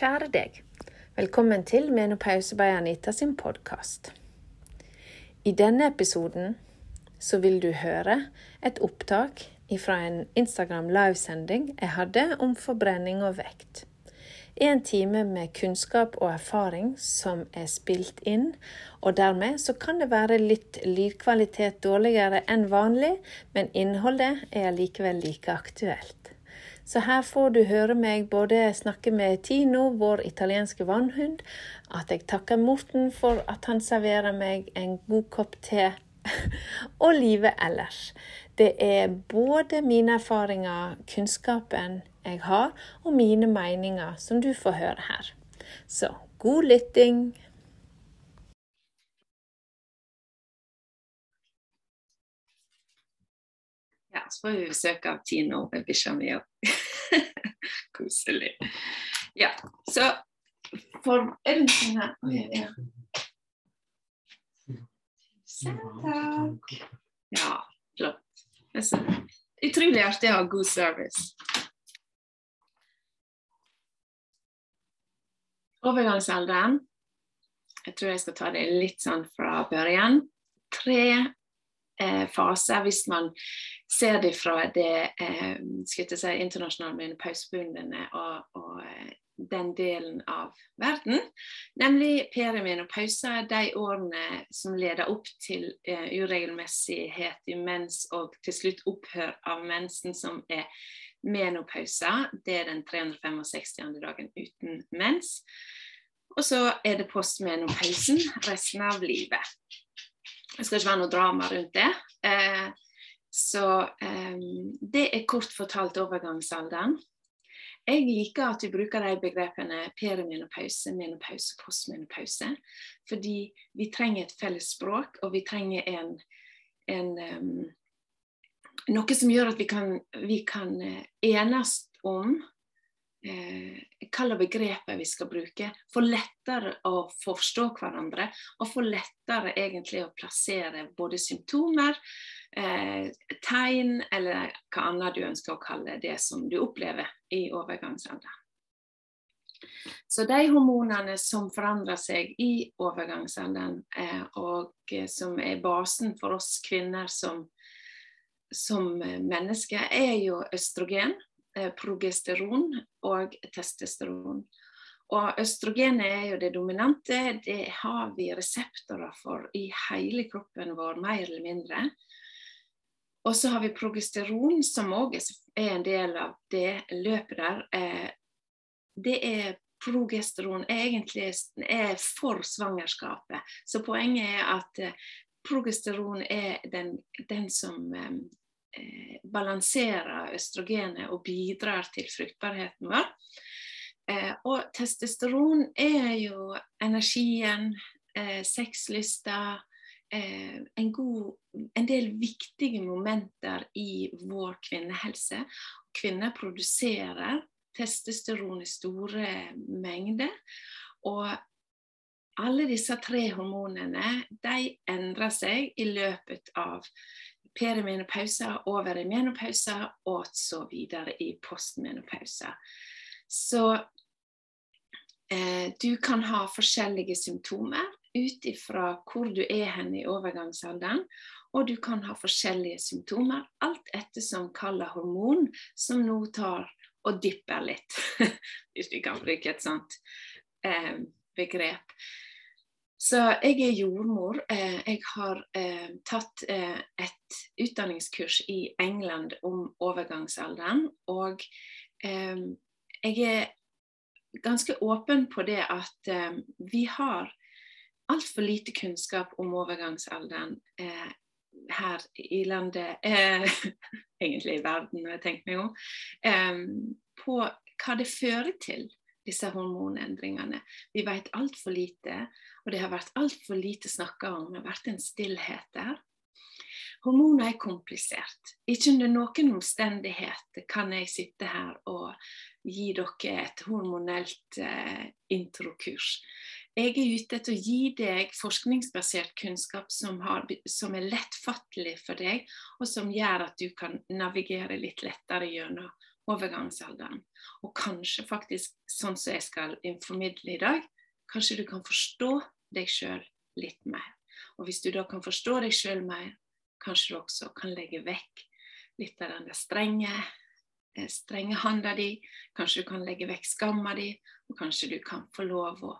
Kjære deg. Velkommen til Menopause by Anita sin podkast. I denne episoden så vil du høre et opptak fra en Instagram livesending jeg hadde om forbrenning og vekt. En time med kunnskap og erfaring som er spilt inn, og dermed så kan det være litt lydkvalitet dårligere enn vanlig, men innholdet er likevel like aktuelt. Så her får du høre meg både snakke med Tino, vår italienske vannhund, at jeg takker Morten for at han serverer meg en god kopp te, og livet ellers. Det er både mine erfaringer, kunnskapen jeg har, og mine meninger som du får høre her. Så god lytting. Ja, så får vi besøk av Tino med bikkja mi òg. Koselig. Ja, så for Er det noe her? Oh, ja, ja. takk. Ja, flott. Utrolig artig å ha god service. Overgangsalderen. Jeg tror jeg skal ta det litt sånn fra børjen. Tre eh, faser hvis man ser det fra det eh, si, internasjonale menopausebundene og, og eh, den delen av verden, nemlig perimenopause, de årene som leder opp til eh, uregelmessighet i mens og til slutt opphør av mensen, som er menopauser. Det er den 365. dagen uten mens. Og så er det postmenopausen resten av livet. Det skal ikke være noe drama rundt det. Eh, så eh, det er kort fortalt overgangsalderen. Jeg liker at vi bruker de begrepene perimenopause, menopause, postmenopause. Fordi vi trenger et felles språk, og vi trenger en, en um, noe som gjør at vi kan, vi kan uh, enes om eh, hvilke begreper vi skal bruke. For lettere å forstå hverandre, og for lettere egentlig å plassere både symptomer, eh, tegn eller hva annet du ønsker å kalle det som du opplever i overgangsalderen. Så de hormonene som forandrer seg i overgangsalderen, eh, og eh, som er basen for oss kvinner som, som mennesker, er jo østrogen, eh, progesteron og testosteron. Og Østrogenet er jo det dominante. Det har vi reseptorer for i hele kroppen vår, mer eller mindre. Og så har vi progesteron, som òg er en del av det løpet der. Eh, det er progesteron egentlig er for svangerskapet. Så poenget er at eh, progesteron er den, den som eh, balanserer østrogenet og bidrar til fruktbarheten vår. Eh, og testosteron er jo energien, eh, sexlysta, eh, en, en del viktige momenter i vår kvinnehelse. Kvinner produserer testosteron i store mengder. Og alle disse tre hormonene de endrer seg i løpet av perimenopause, over i menopause og så videre i postmenopause. Så eh, du kan ha forskjellige symptomer ut ifra hvor du er hen i overgangsalderen. Og du kan ha forskjellige symptomer, alt ettersom hvilket hormon som nå tar og dipper litt, hvis vi kan bruke et sånt eh, begrep. Så jeg er jordmor. Eh, jeg har eh, tatt eh, et utdanningskurs i England om overgangsalderen. Og jeg er ganske åpen på det at vi har altfor lite kunnskap om overgangsalderen her i landet, egentlig i verden, når jeg tenker meg om, på hva det fører til, disse hormonendringene. Vi vet altfor lite, og det har vært altfor lite snakka om. Det har vært en stillhet der. Hormoner er komplisert. Ikke under noen omstendighet kan jeg sitte her og gi dere et hormonelt eh, introkurs. Jeg er ute etter å gi deg forskningsbasert kunnskap som, har, som, er lettfattelig for deg, og som gjør at du kan navigere litt lettere gjennom overgangsalderen. Og kanskje faktisk, sånn som jeg skal formidle i dag, kanskje du kan forstå deg sjøl litt mer. Og hvis du da kan forstå deg sjøl mer, kanskje du også kan legge vekk litt av den strenge, eh, strenge handa di. Kanskje du kan legge vekk skamma di, og kanskje du kan få lov å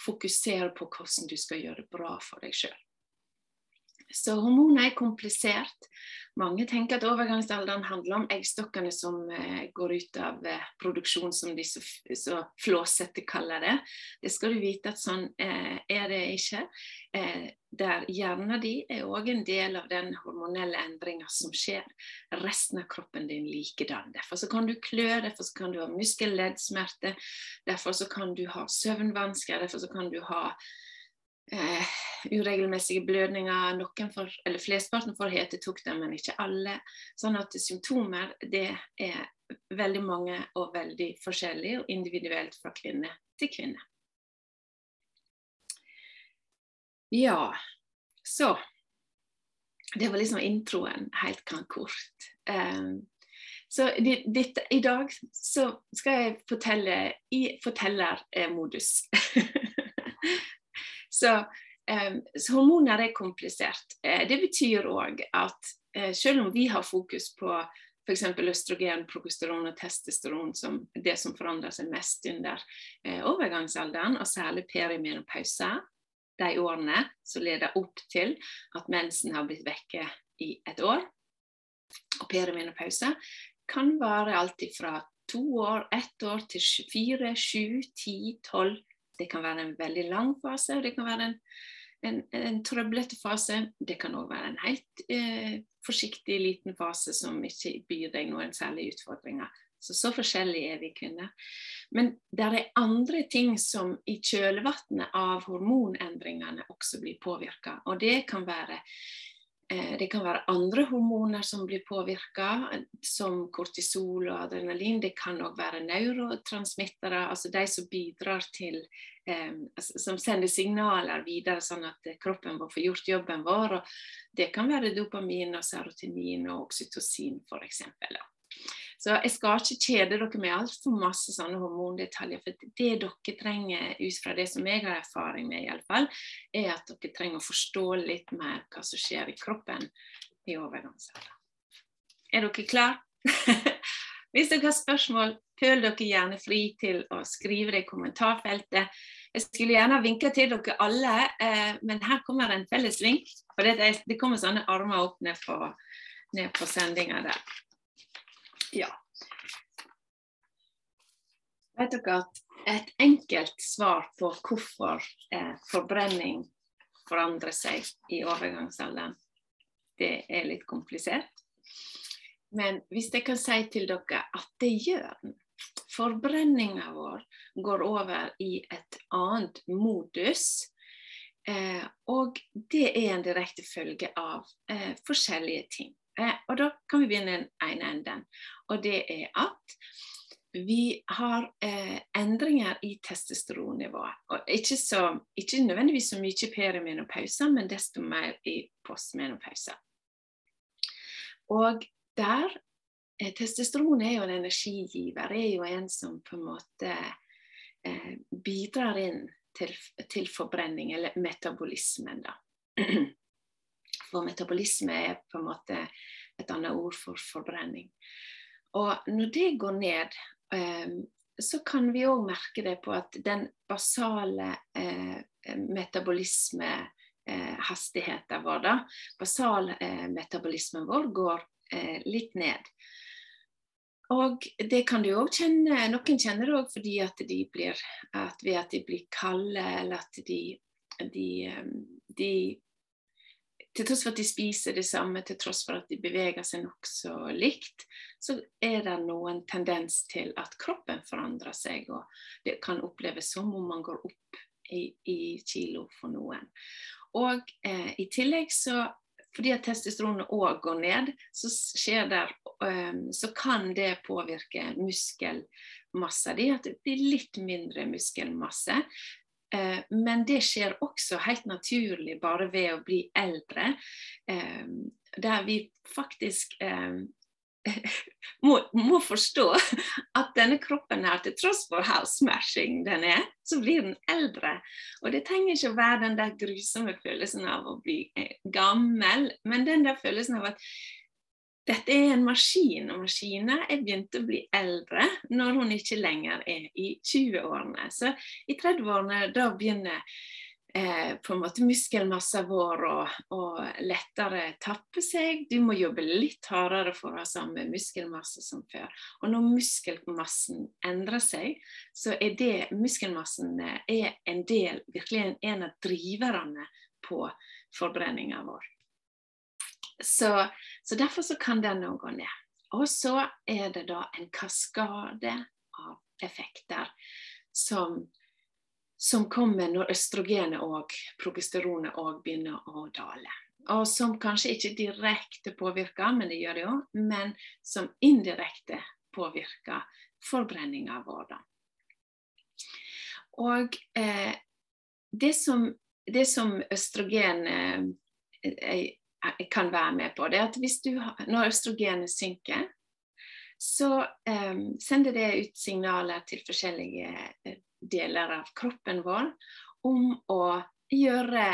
fokusere på hvordan du skal gjøre det bra for deg sjøl. Så hormoner er komplisert. Mange tenker at overgangsalderen handler om eggstokkene som eh, går ut av eh, produksjon, som de så, så flåsete kaller det. Det skal du vite at sånn eh, er det ikke. Der hjernen din er òg en del av den hormonelle endringa som skjer. Resten av kroppen din likedan. Derfor kan du klø, derfor kan du ha muskelleddsmerter, derfor kan du ha søvnvansker, derfor kan du ha eh, uregelmessige blødninger. Noen får, eller Flesteparten får hetetokter, men ikke alle. Sånn at symptomer det er veldig mange og veldig forskjellige, og individuelt fra kvinne til kvinne. Ja, så Det var liksom introen, helt kort. Um, så det, det, i dag så skal jeg fortelle i fortellermodus. Så, um, så, hormoner er komplisert. Uh, det betyr òg at uh, selv om vi har fokus på f.eks. østrogen, progesteron og testosteron som det som forandrer seg mest under overgangsalderen, og særlig perimenopause, de årene som leder opp til at mensen har blitt vekke i et år. Og perimenopause kan vare alt fra to år, ett år til fire, sju, ti, tolv, det kan være en veldig lang fase, og det kan være en, en, en trøblete fase. Det kan òg være en helt eh, forsiktig liten fase som ikke byr deg noen særlige utfordringer. Så så forskjellige er vi kvinner. Men det er andre ting som i kjølvannet av hormonendringene også blir påvirka. Og det kan være det kan være andre hormoner som blir påvirka, som kortisol og adrenalin. Det kan òg være neurotransmittere, altså de som bidrar til eh, altså, Som sender signaler videre, sånn at kroppen vår får gjort jobben vår. Det kan være dopamin, og serotonin og oksytocin f.eks. Så jeg skal ikke kjede dere med altfor masse sånne hormondetaljer. For det dere trenger, ut fra det som jeg har erfaring med, i alle fall, er at dere trenger å forstå litt mer hva som skjer i kroppen i overgangsalderen. Er dere klare? Hvis dere har spørsmål, føl dere gjerne fri til å skrive det i kommentarfeltet. Jeg skulle gjerne vinka til dere alle, eh, men her kommer en felles vink. For det kommer sånne armer opp ned på, ned på sendinga der. Ja. Vet dere at et enkelt svar på hvorfor forbrenning forandrer seg i overgangsalderen, det er litt komplisert. Men hvis jeg kan si til dere at det gjør den. Forbrenninga vår går over i et annet modus. Eh, og det er en direkte følge av eh, forskjellige ting. Eh, og da kan vi begynne den ene enden. Og det er at vi har eh, endringer i testosteronnivået. Og ikke, så, ikke nødvendigvis så mye perimenopause, men desto mer i postmenopause. Og der eh, Testosteron er jo en energigiver, er jo en som på en måte eh, bidrar inn til, til, forbrenning, eller metabolismen, da. For metabolisme er på en måte et annet ord for forbrenning. Og når det går ned, eh, så kan vi òg merke det på at den basale eh, metabolismehastigheten eh, vår, da, basalmetabolismen vår, går litt ned. Og det kan du òg kjenne. Noen kjenner det òg fordi at de blir at ved at de blir kalde, eller at de, de, de til tross for at de spiser det samme, til tross for at de beveger seg nokså likt, så er det noen tendens til at kroppen forandrer seg, og det kan oppleves som om man går opp i, i kilo for noen. Og eh, i tillegg så fordi at testosteronet òg går ned, så, der, um, så kan det påvirke muskelmassa di. At det blir litt mindre muskelmasse. Eh, men det skjer også helt naturlig bare ved å bli eldre. Eh, der vi faktisk eh, må, må, forstå at denne kroppen her, til tross for how smashing den er, så blir den eldre. Og det trenger ikke å være den der grusomme følelsen av å bli eh, gammel, men den der følelsen av at dette er en maskin, og maskiner er begynt å bli eldre når hun ikke lenger er i 20-årene. Så i 30-årene da begynner eh, på en måte muskelmassen vår å lettere tappe seg. Du må jobbe litt hardere for å ha samme muskelmasse som før. Og når muskelmassen endrer seg, så er det muskelmassen eh, er en del, virkelig en av driverne på forbrenninga vår. Så, så, derfor så kan den òg gå ned. Og så er det da en kaskade av effekter som som kommer når østrogenet og progesteronet òg begynner å dale. Og som kanskje ikke direkte påvirker, men det gjør det jo, men som indirekte påvirker forbrenninga vår. Da. Og eh, det, som, det, som, østrogen eh, kan være med på, det er at du, når østrogenet synker, så um, sender det ut signaler til forskjellige eh, deler av kroppen vår om å gjøre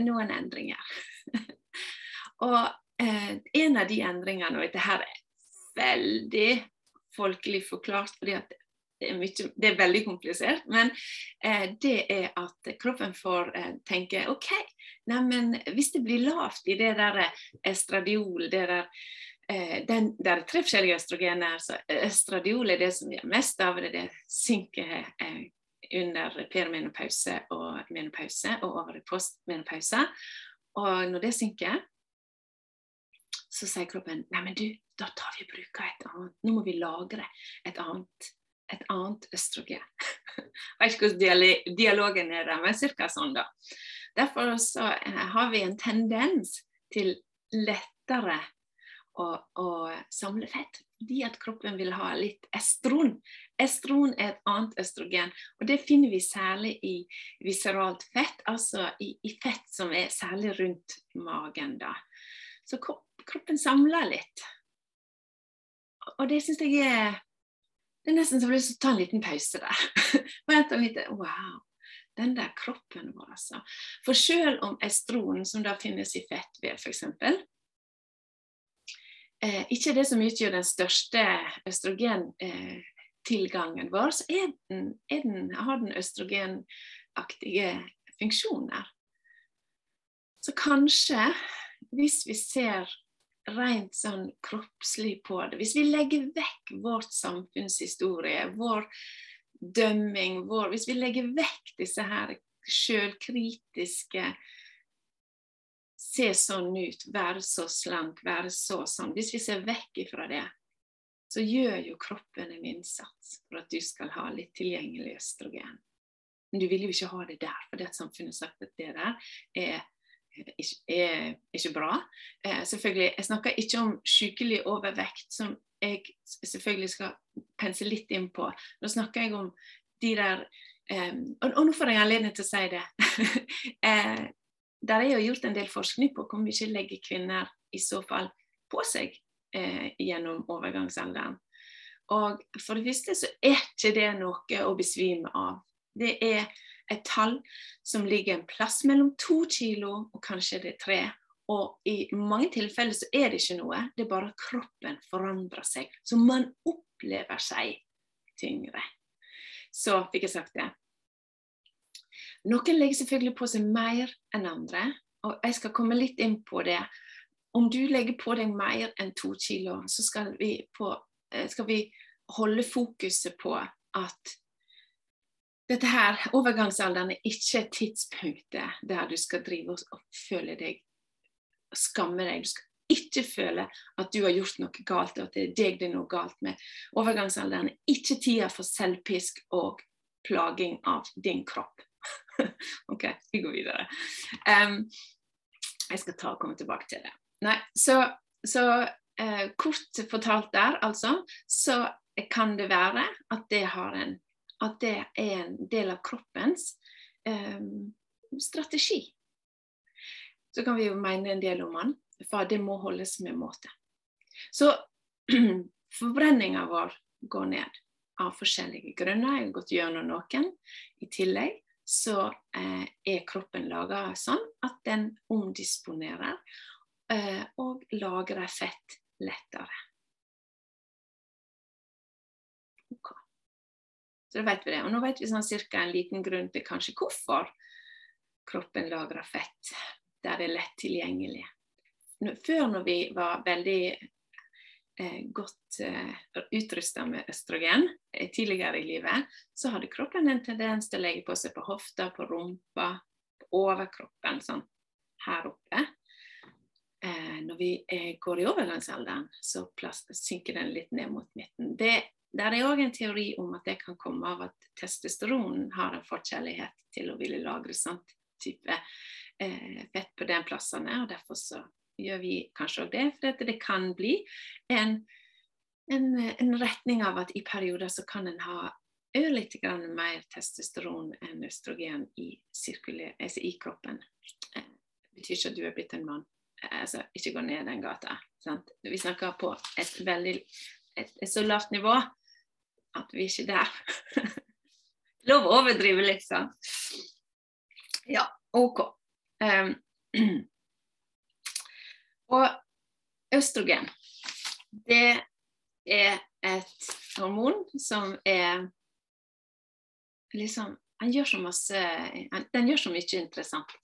noen endringer. og uh, en av de endringene, og dette her er veldig folkelig forklart, fordi det er, mye, det er, veldig komplisert, men eh, det er at kroppen får eh, tenke OK, neimen hvis det blir lavt i det der estradiol, det der eh, den, det er tre forskjellige østrogener. så Østradiol er det som gjør mest av det. Det synker eh, under perimenopause og menopause og over i postmenopause. Og når det synker, så sier kroppen nei, men du, da tar vi og bruker et annet. Nå må vi lagre et annet, et annet østrogen. Jeg vet ikke hvordan dialogen er der, men ca. sånn, da. Derfor så eh, har vi en tendens til lettere å, å samle fett. Fordi at kroppen vil ha litt estron. Estron er et annet østrogen, og det finner vi særlig i viseralt fett, altså i, i fett som er særlig rundt magen. da. Så kroppen samler litt. Og det syns jeg er Det er nesten så jeg har lyst til å ta en liten pause der. Vent litt, Wow den der kroppen vår, altså. For selv om estron, som da finnes i fettvev f.eks., eh, ikke det som utgjør den største østrogentilgangen vår, så er den, er den, har den østrogenaktige funksjoner. Så kanskje, hvis vi ser rent sånn kroppslig på det, hvis vi legger vekk vårt samfunnshistorie, vår dømming, vår, hvis vi legger vekk disse her sjølkritiske se sånn ut, være så slank, være så sånn. Hvis vi ser vekk ifra det, så gjør jo kroppen en innsats for at du skal ha litt tilgjengelig østrogen. Men du vil jo ikke ha det der, for det samfunnet har sagt at det der er, ikke, er ikke bra. Eh, selvfølgelig, Jeg snakker ikke om sykelig overvekt, som jeg selvfølgelig skal pense litt inn på. Nå snakker jeg om de der um, og, og, nå får jeg anledning til å si det. eh, der er jo gjort en del forskning på hvor mye legger kvinner i så fall på seg eh, gjennom overgangsalderen. Og For det første så er ikke det noe å besvime av. Det er et tall som ligger en plass mellom to kilo og kanskje det er tre. Og i mange tilfeller så er det ikke noe, det er bare kroppen forandrer seg. Så man opplever seg tyngre. Så fikk jeg sagt det. Noen legger selvfølgelig på seg mer enn andre, og jeg skal komme litt inn på det. Om du legger på deg mer enn to kilo, så skal vi, på, eh, skal vi holde fokuset på at dette her, overgangsalderen er ikke tidspunktet der du skal drive og oppfølge deg skamme deg. Du skal ikke føle at du har gjort noe galt, og at det er deg det er noe galt med. Overgangsalderen er ikke tida for selvpisk og plaging av din kropp. OK, vi går videre. Um, jeg skal ta og komme tilbake til det. Nei, så, så uh, kort fortalt der, altså, så kan det være at det, en, at det er en del av kroppens um, strategi. Så kan vi jo mene en del om den, for det må holdes med måte. Så forbrenninga vår går ned av forskjellige grunner. Jeg har gått gjennom noen. I tillegg så eh, er kroppen laga sånn at den omdisponerer eh, og lagrer fett lettere. Okay. Så da vet vi det. Og nå vet vi sånn cirka en liten grunn til kanskje hvorfor kroppen lagrer fett der det er lett tilgjengelig. Før når vi var veldig eh, godt eh, utrusta med østrogen eh, tidligere i livet, så hadde kroppen en tendens til å legge på seg på hofta, på rumpa, på overkroppen, sånn her oppe. Eh, når vi eh, går i overgangsalderen, så synker den litt ned mot midten. Det, der er òg en teori om at det kan komme av at testosteron har en forkjærlighet til å ville lagre sånn type fett på den plassene, og derfor så gjør vi kanskje òg det. For det kan bli en, en, en, retning av at i perioder så kan en ha ørlite grann mer testosteron enn østrogen i, altså i kroppen. Det eh, betyr ikke at du er blitt en mann. Eh, altså, ikke gå ned den gata. Sant? Vi snakker på et veldig et, et så lavt nivå at vi ikke er der. Lov å overdrive sant. Ja, OK. Um, og østrogen, det er et hormon som er liksom den gjør så masse Den gjør så mye interessant.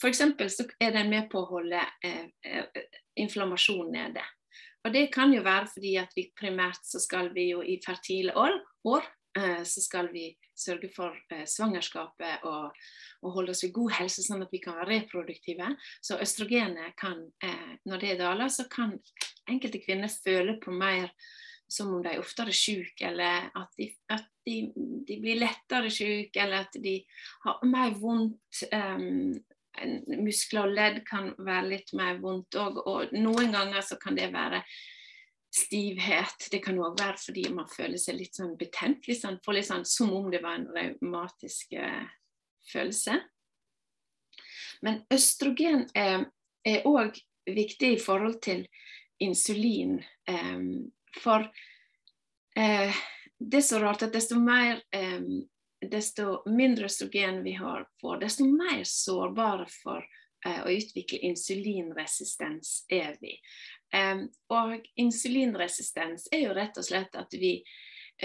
F.eks. så er den med på å holde eh, eh, inflammasjon nede. Og det kan jo være fordi at vi primært så skal vi jo i fertile år, år så skal vi sørge for eh, svangerskapet og, og, holde oss ved god helse, sånn at vi kan være reproduktive. Så østrogenet kan, eh, når det daler, så kan enkelte kvinner føle på mer som om de er oftere syke, eller at, de, at de, de, blir lettere syke, eller at de har mer vondt. Um, muskler og ledd kan være litt mer vondt òg, og noen ganger så kan det være stivhet. Det kan òg være fordi man føler seg litt sånn betent, litt sånn, litt sånn, som om det var en raumatisk eh, følelse. Men østrogen er òg viktig i forhold til insulin. Eh, for eh, det er så rart at desto mer eh, desto mindre østrogen vi har på, desto mer sårbare for eh, å utvikle insulinresistens er vi. Og insulinresistens er jo rett og slett at vi,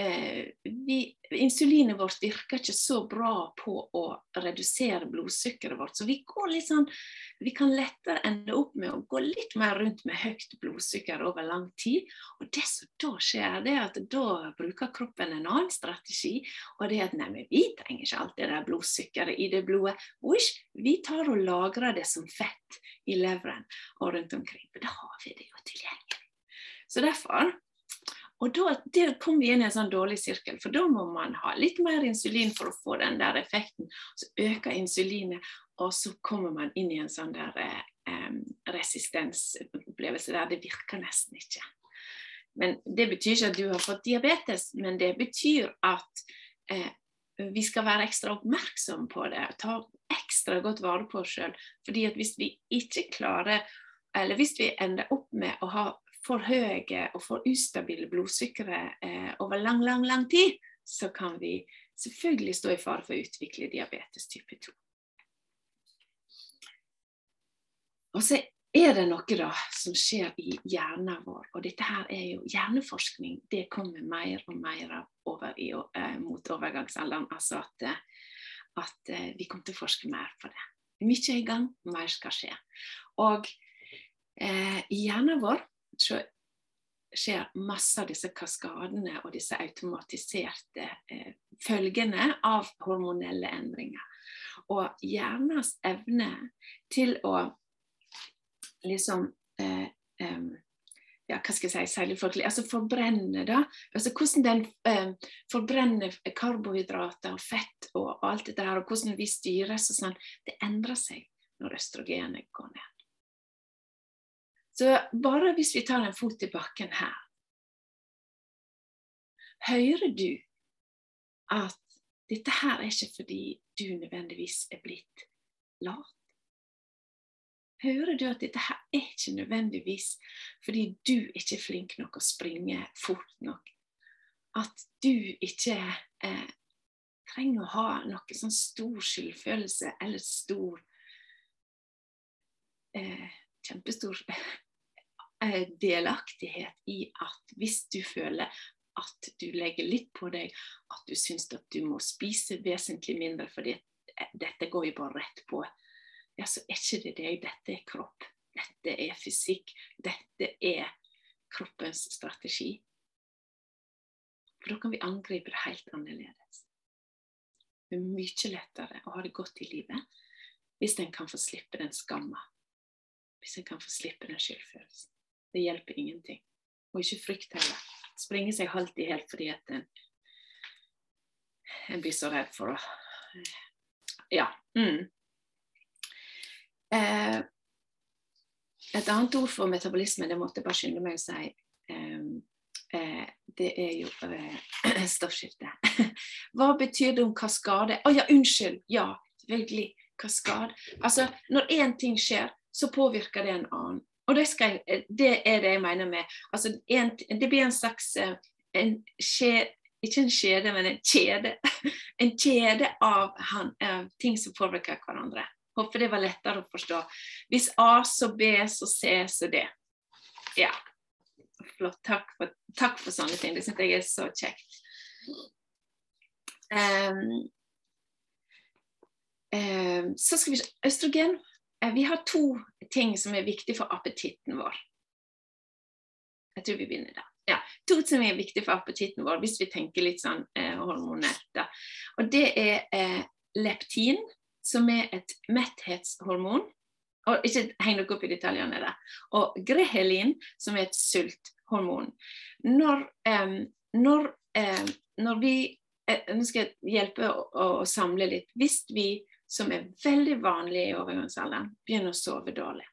uh, vi, Insulinet vårt virker ikke så bra på å redusere blodsukkeret vårt. Så vi går litt sånn Vi kan lettere ende opp med å gå litt mer rundt med høyt blodsukker over lang tid. Og det som da skjer, det er at da bruker kroppen en annen strategi. Og det er at nei, vi trenger ikke alt det der blodsukkeret i det blodet. Uish, vi tar og lagrer det som fett i leveren og rundt omkring. For da har vi det jo tilgjengelig. Så derfor og da der kom vi inn i en sånn dårlig sirkel, for da må man ha litt mer insulin for å få den der effekten. Så øker insulinet, og så kommer man inn i en sånn der eh, resistensopplevelse der det virker nesten ikke. Men Det betyr ikke at du har fått diabetes, men det betyr at eh, vi skal være ekstra oppmerksom på det. Ta ekstra godt vare på oss sjøl. Fordi at hvis vi ikke klarer, eller hvis vi ender opp med å ha for høye og for ustabile blodsukkere eh, over lang, lang, lang tid, så kan vi selvfølgelig stå i fare for å utvikle diabetes type 2. Og så er det noe da som skjer i hjernen vår, og dette her er jo hjerneforskning. Det kommer mer og mer av over i, eh, mot overgangsalderen. Altså at, uh, at eh, vi kommer til å forske mer på det. Mye er i gang, mer skal skje. Og i hjernen vår så skjer masse av disse kaskadene og disse automatiserte følgene av hormonelle endringer. Og hjernens evne til å liksom eh, ja, hva skal jeg si, altså forbrenne, da. Altså hvordan den eh, forbrenner karbohydrater og fett og alt dette her, og hvordan vi styres og sånn, det endrer seg når østrogenet går ned. Så bare hvis vi tar en fot i bakken her Hører du at dette her er ikke fordi du nødvendigvis er blitt lat? hører du at dette her er ikke nødvendigvis fordi du ikke er flink nok å springe fort nok. At du ikke eh, trenger å ha noe sånn stor skyldfølelse eller stor eh, Kjempestor delaktighet i at hvis du føler at du legger litt på deg, at du syns at du må spise vesentlig mindre fordi dette går jo bare rett på ja, så er ikke det deg. Dette er kropp. Dette er fysikk. Dette er kroppens strategi. For da kan vi angripe det helt annerledes. Det er mye lettere å ha det godt i livet hvis en kan få slippe den skamma. Hvis en kan få slippe den skyldfølelsen. Det hjelper ingenting. Og ikke frykt heller. Springe seg alltid helt fordi at en, en blir så redd for å Ja. Mm. Eh, et annet ord for metabolisme, det måtte jeg bare skynde meg å si, eh, eh, det er jo eh, stoffskifte. Hva betyr det om kaskade? Å oh, ja, unnskyld! Ja, selvfølgelig. Kaskade. Altså, når én ting skjer, så påvirker det en annen. Og det, jeg, eh, det er det jeg mener med altså, en, Det blir en slags eh, en skje, Ikke en skjede, men en kjede. En kjede av, han, av ting som påvirker hverandre. Håper det var lettere å forstå. Hvis A, så B, så C, så D. Ja. Flott. Takk for, takk for sånne ting. Det syns jeg er så kjekt. Um, um, så skal vi se Østrogen. Uh, vi har to ting som er viktige for appetitten vår. Jeg tror vi begynner der. Ja, to som er viktige for appetitten vår, hvis vi tenker litt sånn eh, hormonelt. Og det er eh, leptin, som er et metthetshormon. Og ikke heng dere opp i detaljene der. Og grehelin, som er et sulthormon. Når, eh, når, når vi eh, Nå skal jeg hjelpe å, å, samle litt. Hvis vi, som er veldig vanlig i overgangsalderen, begynner å sove dårlig,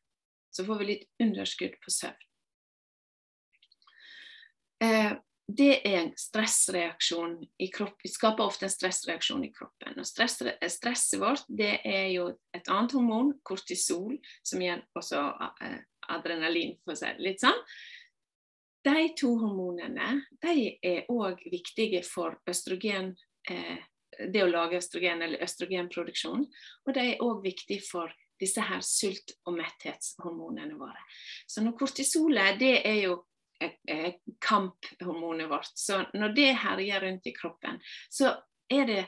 så får vi litt underskudd på søvn. Eh, det er en stressreaksjon i kroppen. Vi skaper ofte en stressreaksjon i kroppen. Og stress, stresset vårt det er jo et annet hormon, kortisol, som igjen også eh, adrenalin, for å si det litt sånn. De to hormonene de er òg viktige for østrogen, eh, det å lage østrogen eller østrogenproduksjon. Og de er òg viktig for disse her sult- og metthetshormonene våre. Så når kortisolet det er jo kamphormonet vårt. Så når det herjer rundt i kroppen, så er det,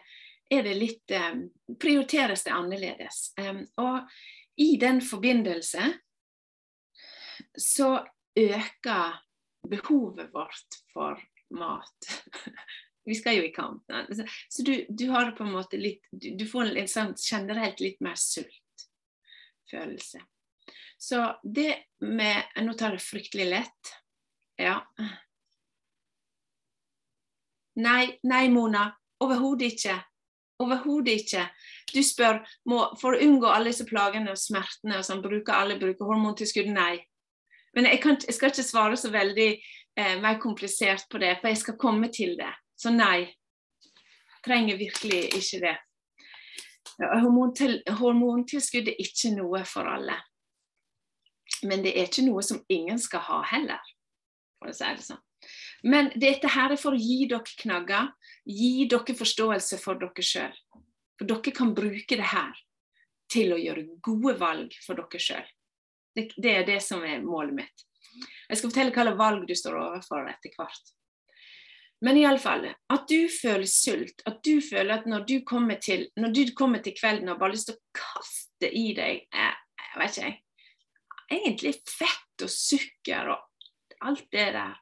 er det litt um, Prioriteres det annerledes. Um, og i den forbindelse så øker behovet vårt for mat. Vi skal jo i kamp. Så du, du, har på en måte litt Du, du får en sånn generelt litt mer sultfølelse. Så det med Nå tar det fryktelig lett. Ja. Nei, nei, Mona. Overhodet ikke. Overhodet ikke. Du spør må, for å unngå alle disse plagene og smertene og sånn, bruker alle bruker hormontilskudd? Nei. Men jeg, kan, jeg, skal ikke svare så veldig eh, mer komplisert på det, for jeg skal komme til det. Så nei. Trenger virkelig ikke det. Hormontil, hormontilskudd er ikke noe for alle. Men det er ikke noe som ingen skal ha heller for å si det sånn. Men dette her er for å gi dere knagger, gi dere forståelse for dere sjøl. For dere kan bruke det her til å gjøre gode valg for dere sjøl. Det, det, er det som er målet mitt. Jeg skal fortelle hvilke valg du står overfor etter hvert. Men iallfall, at du føler sult, at du føler at når du kommer til, når du kommer til kvelden og bare lyst til å kaste i deg jeg, eh, jeg vet ikke, egentlig fett og sukker og alt det der.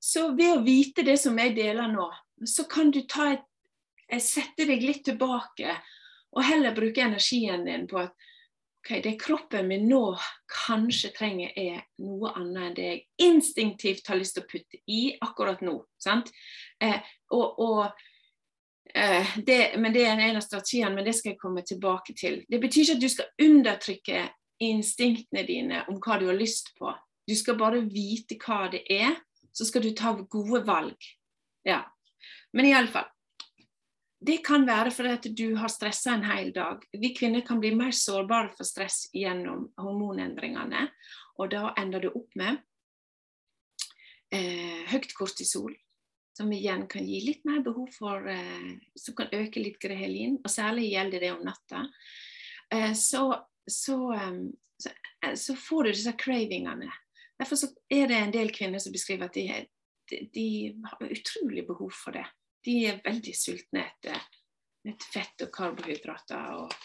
Så ved å vite det som jeg deler nå, så kan du ta et, sette deg litt tilbake og heller bruke energien din på at okay, det kroppen min nå kanskje trenger, er noe annet enn det jeg instinktivt har lyst til å putte i akkurat nå. Eh, og, og eh, det, men Det er en av strategiene, men det skal jeg komme tilbake til. Det betyr ikke at du skal undertrykke instinktene dine om hva du har lyst på. Du skal bare vite hva det er, så skal du ta gode valg. Ja. Men iallfall det kan være fordi du har stressa en hel dag. Vi kvinner kan bli mer sårbare for stress gjennom hormonendringene. Og da ender du opp med eh, høyt kortisol, som igjen kan gi litt mer behov for eh, Som kan øke litt grehelin, og særlig gjelder det om natta. Eh, så, så, eh, så, eh, så, får du disse cravingene. Derfor er det en del kvinner som beskriver at de, de, de har utrolig behov for det de er veldig sultne etter, etter fett og karbohydrater og,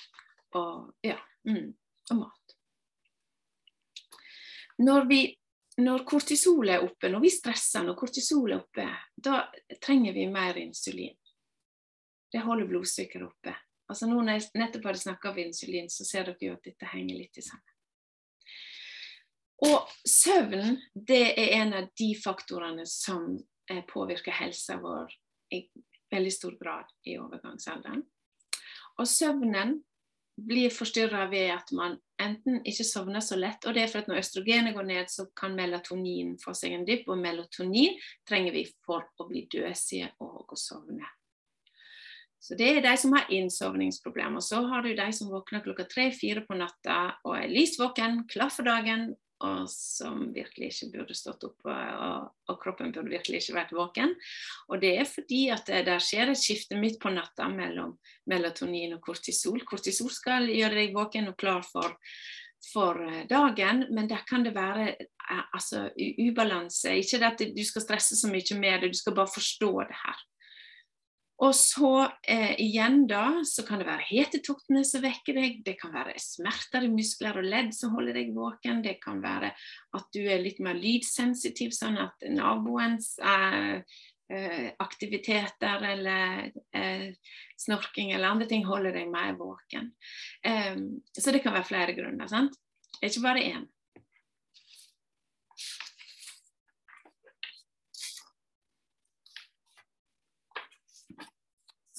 og, ja, mm, og mat. Når, vi, når kortisol er oppe, når vi stresser, når kortisol er oppe, da trenger vi mer insulin. Det holder blodsukkeret oppe. Altså nå når jeg nettopp hadde snakka om insulin, så ser dere jo at dette henger litt sammen. Og søvn det er en av de faktorene som eh, påvirker helsa vår i veldig stor grad i overgangsalderen. Og søvnen blir forstyrra ved at man enten ikke sovner så lett, og det er for at når østrogenet går ned, så kan melatonin få seg en dypp, og melatonin trenger vi for å bli døsige og å sovne. Så Det er de som har innsovningsproblemer. Så har du de som våkner klokka tre-fire på natta og er lysvåken, klar for dagen, og som virkelig ikke burde stått opp, og, og, kroppen burde virkelig ikke vært våken. Og det er fordi at det, der skjer et skifte midt på natta mellom melatonin og kortisol. Kortisol skal gjøre deg våken og klar for, for eh, dagen, men der kan det være eh, altså, ubalanse. Ikke at du skal stresse så mye med det, du skal bare forstå det her. Og så eh, igjen da, så kan det være hetetoktene som vekker deg, det kan være smerter i muskler og ledd som holder deg våken, det kan være at du er litt mer lydsensitiv, sånn at naboens eh, eh, aktiviteter eller eh, snorking eller andre ting holder deg mer våken. Ehm, så det kan være flere grunner. sant? Det er ikke bare én.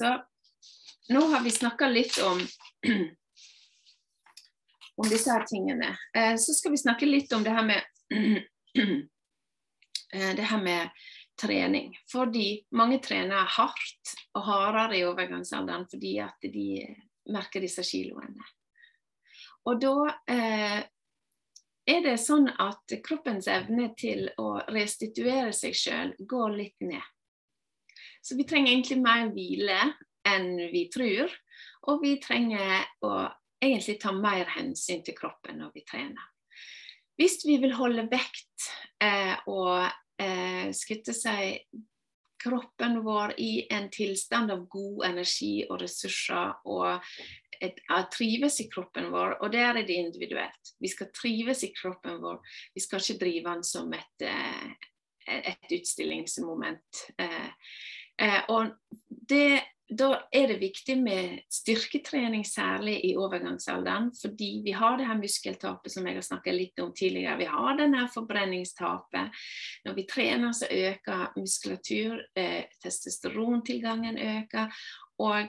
Så nå har vi snakka litt om, om disse her tingene. Eh, så skal vi snakke litt om det her med eh, det her med trening. Fordi mange trener hardt og hardere i overgangsalderen fordi at de merker disse kiloene. Og da eh, er det sånn at kroppens evne til å restituere seg sjøl går litt ned. Så vi trenger egentlig mer hvile enn vi tror. Og vi trenger å egentlig ta mer hensyn til kroppen når vi trener. Hvis vi vil holde vekt eh, og eh, skutte seg kroppen vår i en tilstand av god energi og ressurser, og et, trives i kroppen vår, og der er det individuelt. Vi skal trives i kroppen vår, vi skal ikke drive den som et, eh, et utstillingsmoment. Eh, og det, da er det viktig med styrketrening, særlig i overgangsalderen. Fordi vi har det her muskeltapet som jeg har snakket litt om tidligere. Vi har denne forbrenningstapet. Når vi trener, så øker muskulatur, eh, testosterontilgangen øker. Og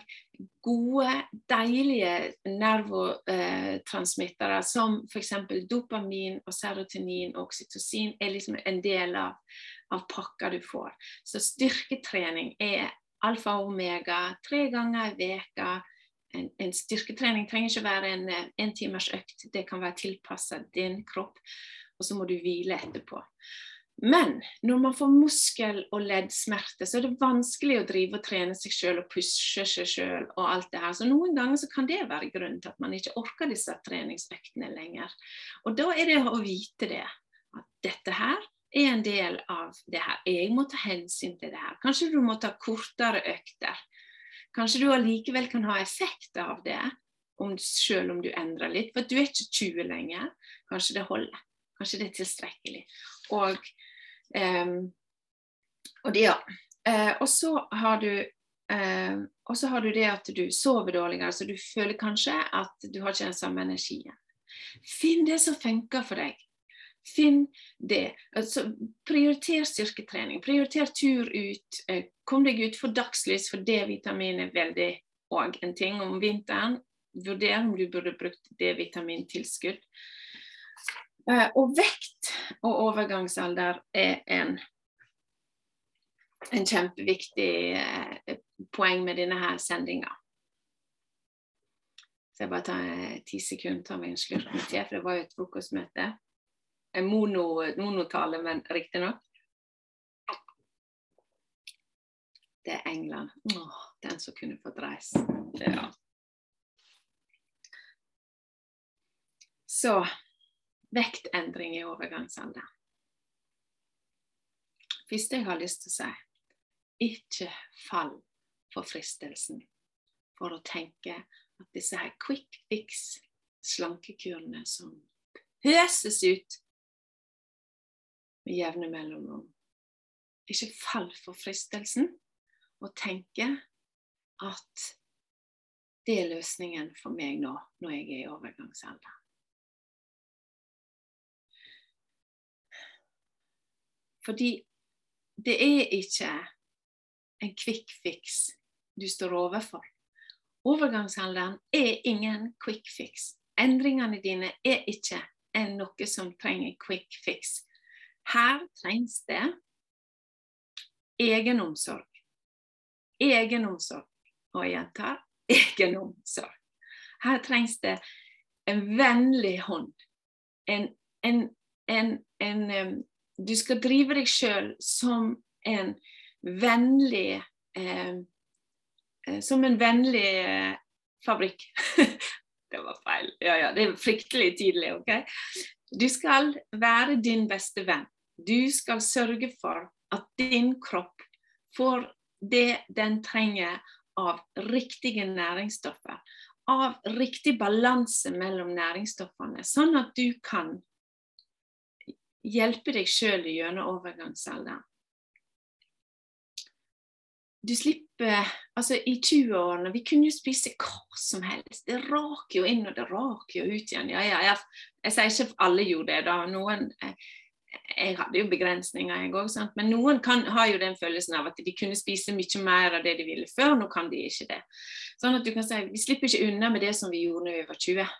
gode, deilige nervotransmittere eh, som f.eks. dopamin og serotonin og oksytocin er liksom en del av av pakka du får. Så styrketrening er alfa og omega tre ganger i veka. En, en, styrketrening trenger ikke være en, en timers økt, det kan være tilpasset din kropp. Og så må du hvile etterpå. Men når man får muskel- og leddsmerter, så er det vanskelig å drive og trene seg sjøl og pushe seg sjøl og alt det her. Så noen ganger så kan det være grunnen til at man ikke orker disse treningsøktene lenger. Og da er det å vite det. At dette her er en del av det her. Jeg må ta hensyn til det her. Kanskje du må ta kortere økter. Kanskje du allikevel kan ha effekt av det, om, selv om du endrer litt. For du er ikke 20 lenger. Kanskje det holder. Kanskje det er tilstrekkelig. Og, um, og det, ja. Uh, og så har du uh, og så har du det at du sover dårligere, så du føler kanskje at du har ikke den samme energien. Finn det som funker for deg. Finn det. Altså, prioriter styrketrening. Prioriter tur ut. Eh, kom deg ut for dagslys, for D-vitamin er veldig òg en ting om vinteren. Vurder om du burde brukt D-vitamintilskudd. Eh, og vekt og overgangsalder er en en kjempeviktig eh, poeng med denne her sendinga. Så jeg bare tar ti sekunder, tar meg en slurk med te, for det var jo et frokostmøte. En mono, monotale, men riktignok. Det er England. Åh, den som kunne fått reise. Ja. Så vektendring i overgangsalder. Første jeg har lyst til å si, ikke fall for fristelsen for å tenke at disse her quick fix slankekurene som pøses ut med jevne mellomrom, ikke fall for fristelsen og tenke at det er løsningen for meg nå, når jeg er i overgangsalder. Fordi det er ikke en quick fix du står overfor. Overgangsalderen er ingen quick fix. Endringene dine er ikke noe som trenger quick fix. Her trengs det egenomsorg. Egenomsorg. Og jeg gjentar egenomsorg. Her trengs det en vennlig hånd. En, en, en, en Du skal drive deg sjøl som en vennlig eh, som en vennlig eh, fabrikk. det var feil. Ja, ja, det er fryktelig tydelig. ok? Du skal være din beste venn. Du skal sørge for at din kropp får det den trenger av riktige næringsstoffer. Av riktig balanse mellom næringsstoffene, sånn at du kan hjelpe deg sjøl gjennom overgangsalderen du slipper Altså, i 20-årene Vi kunne jo spise hva som helst. Det raker jo inn, og det raker jo ut igjen. Ja, ja, ja. Jeg sier ikke alle gjorde det, da. Noen eh, Jeg hadde jo begrensninger, jeg òg, men noen kan, har jo den følelsen av at de kunne spise mye mer av det de ville før. Nå kan de ikke det. Sånn at du kan si Vi slipper ikke unna med det som vi gjorde når vi var 20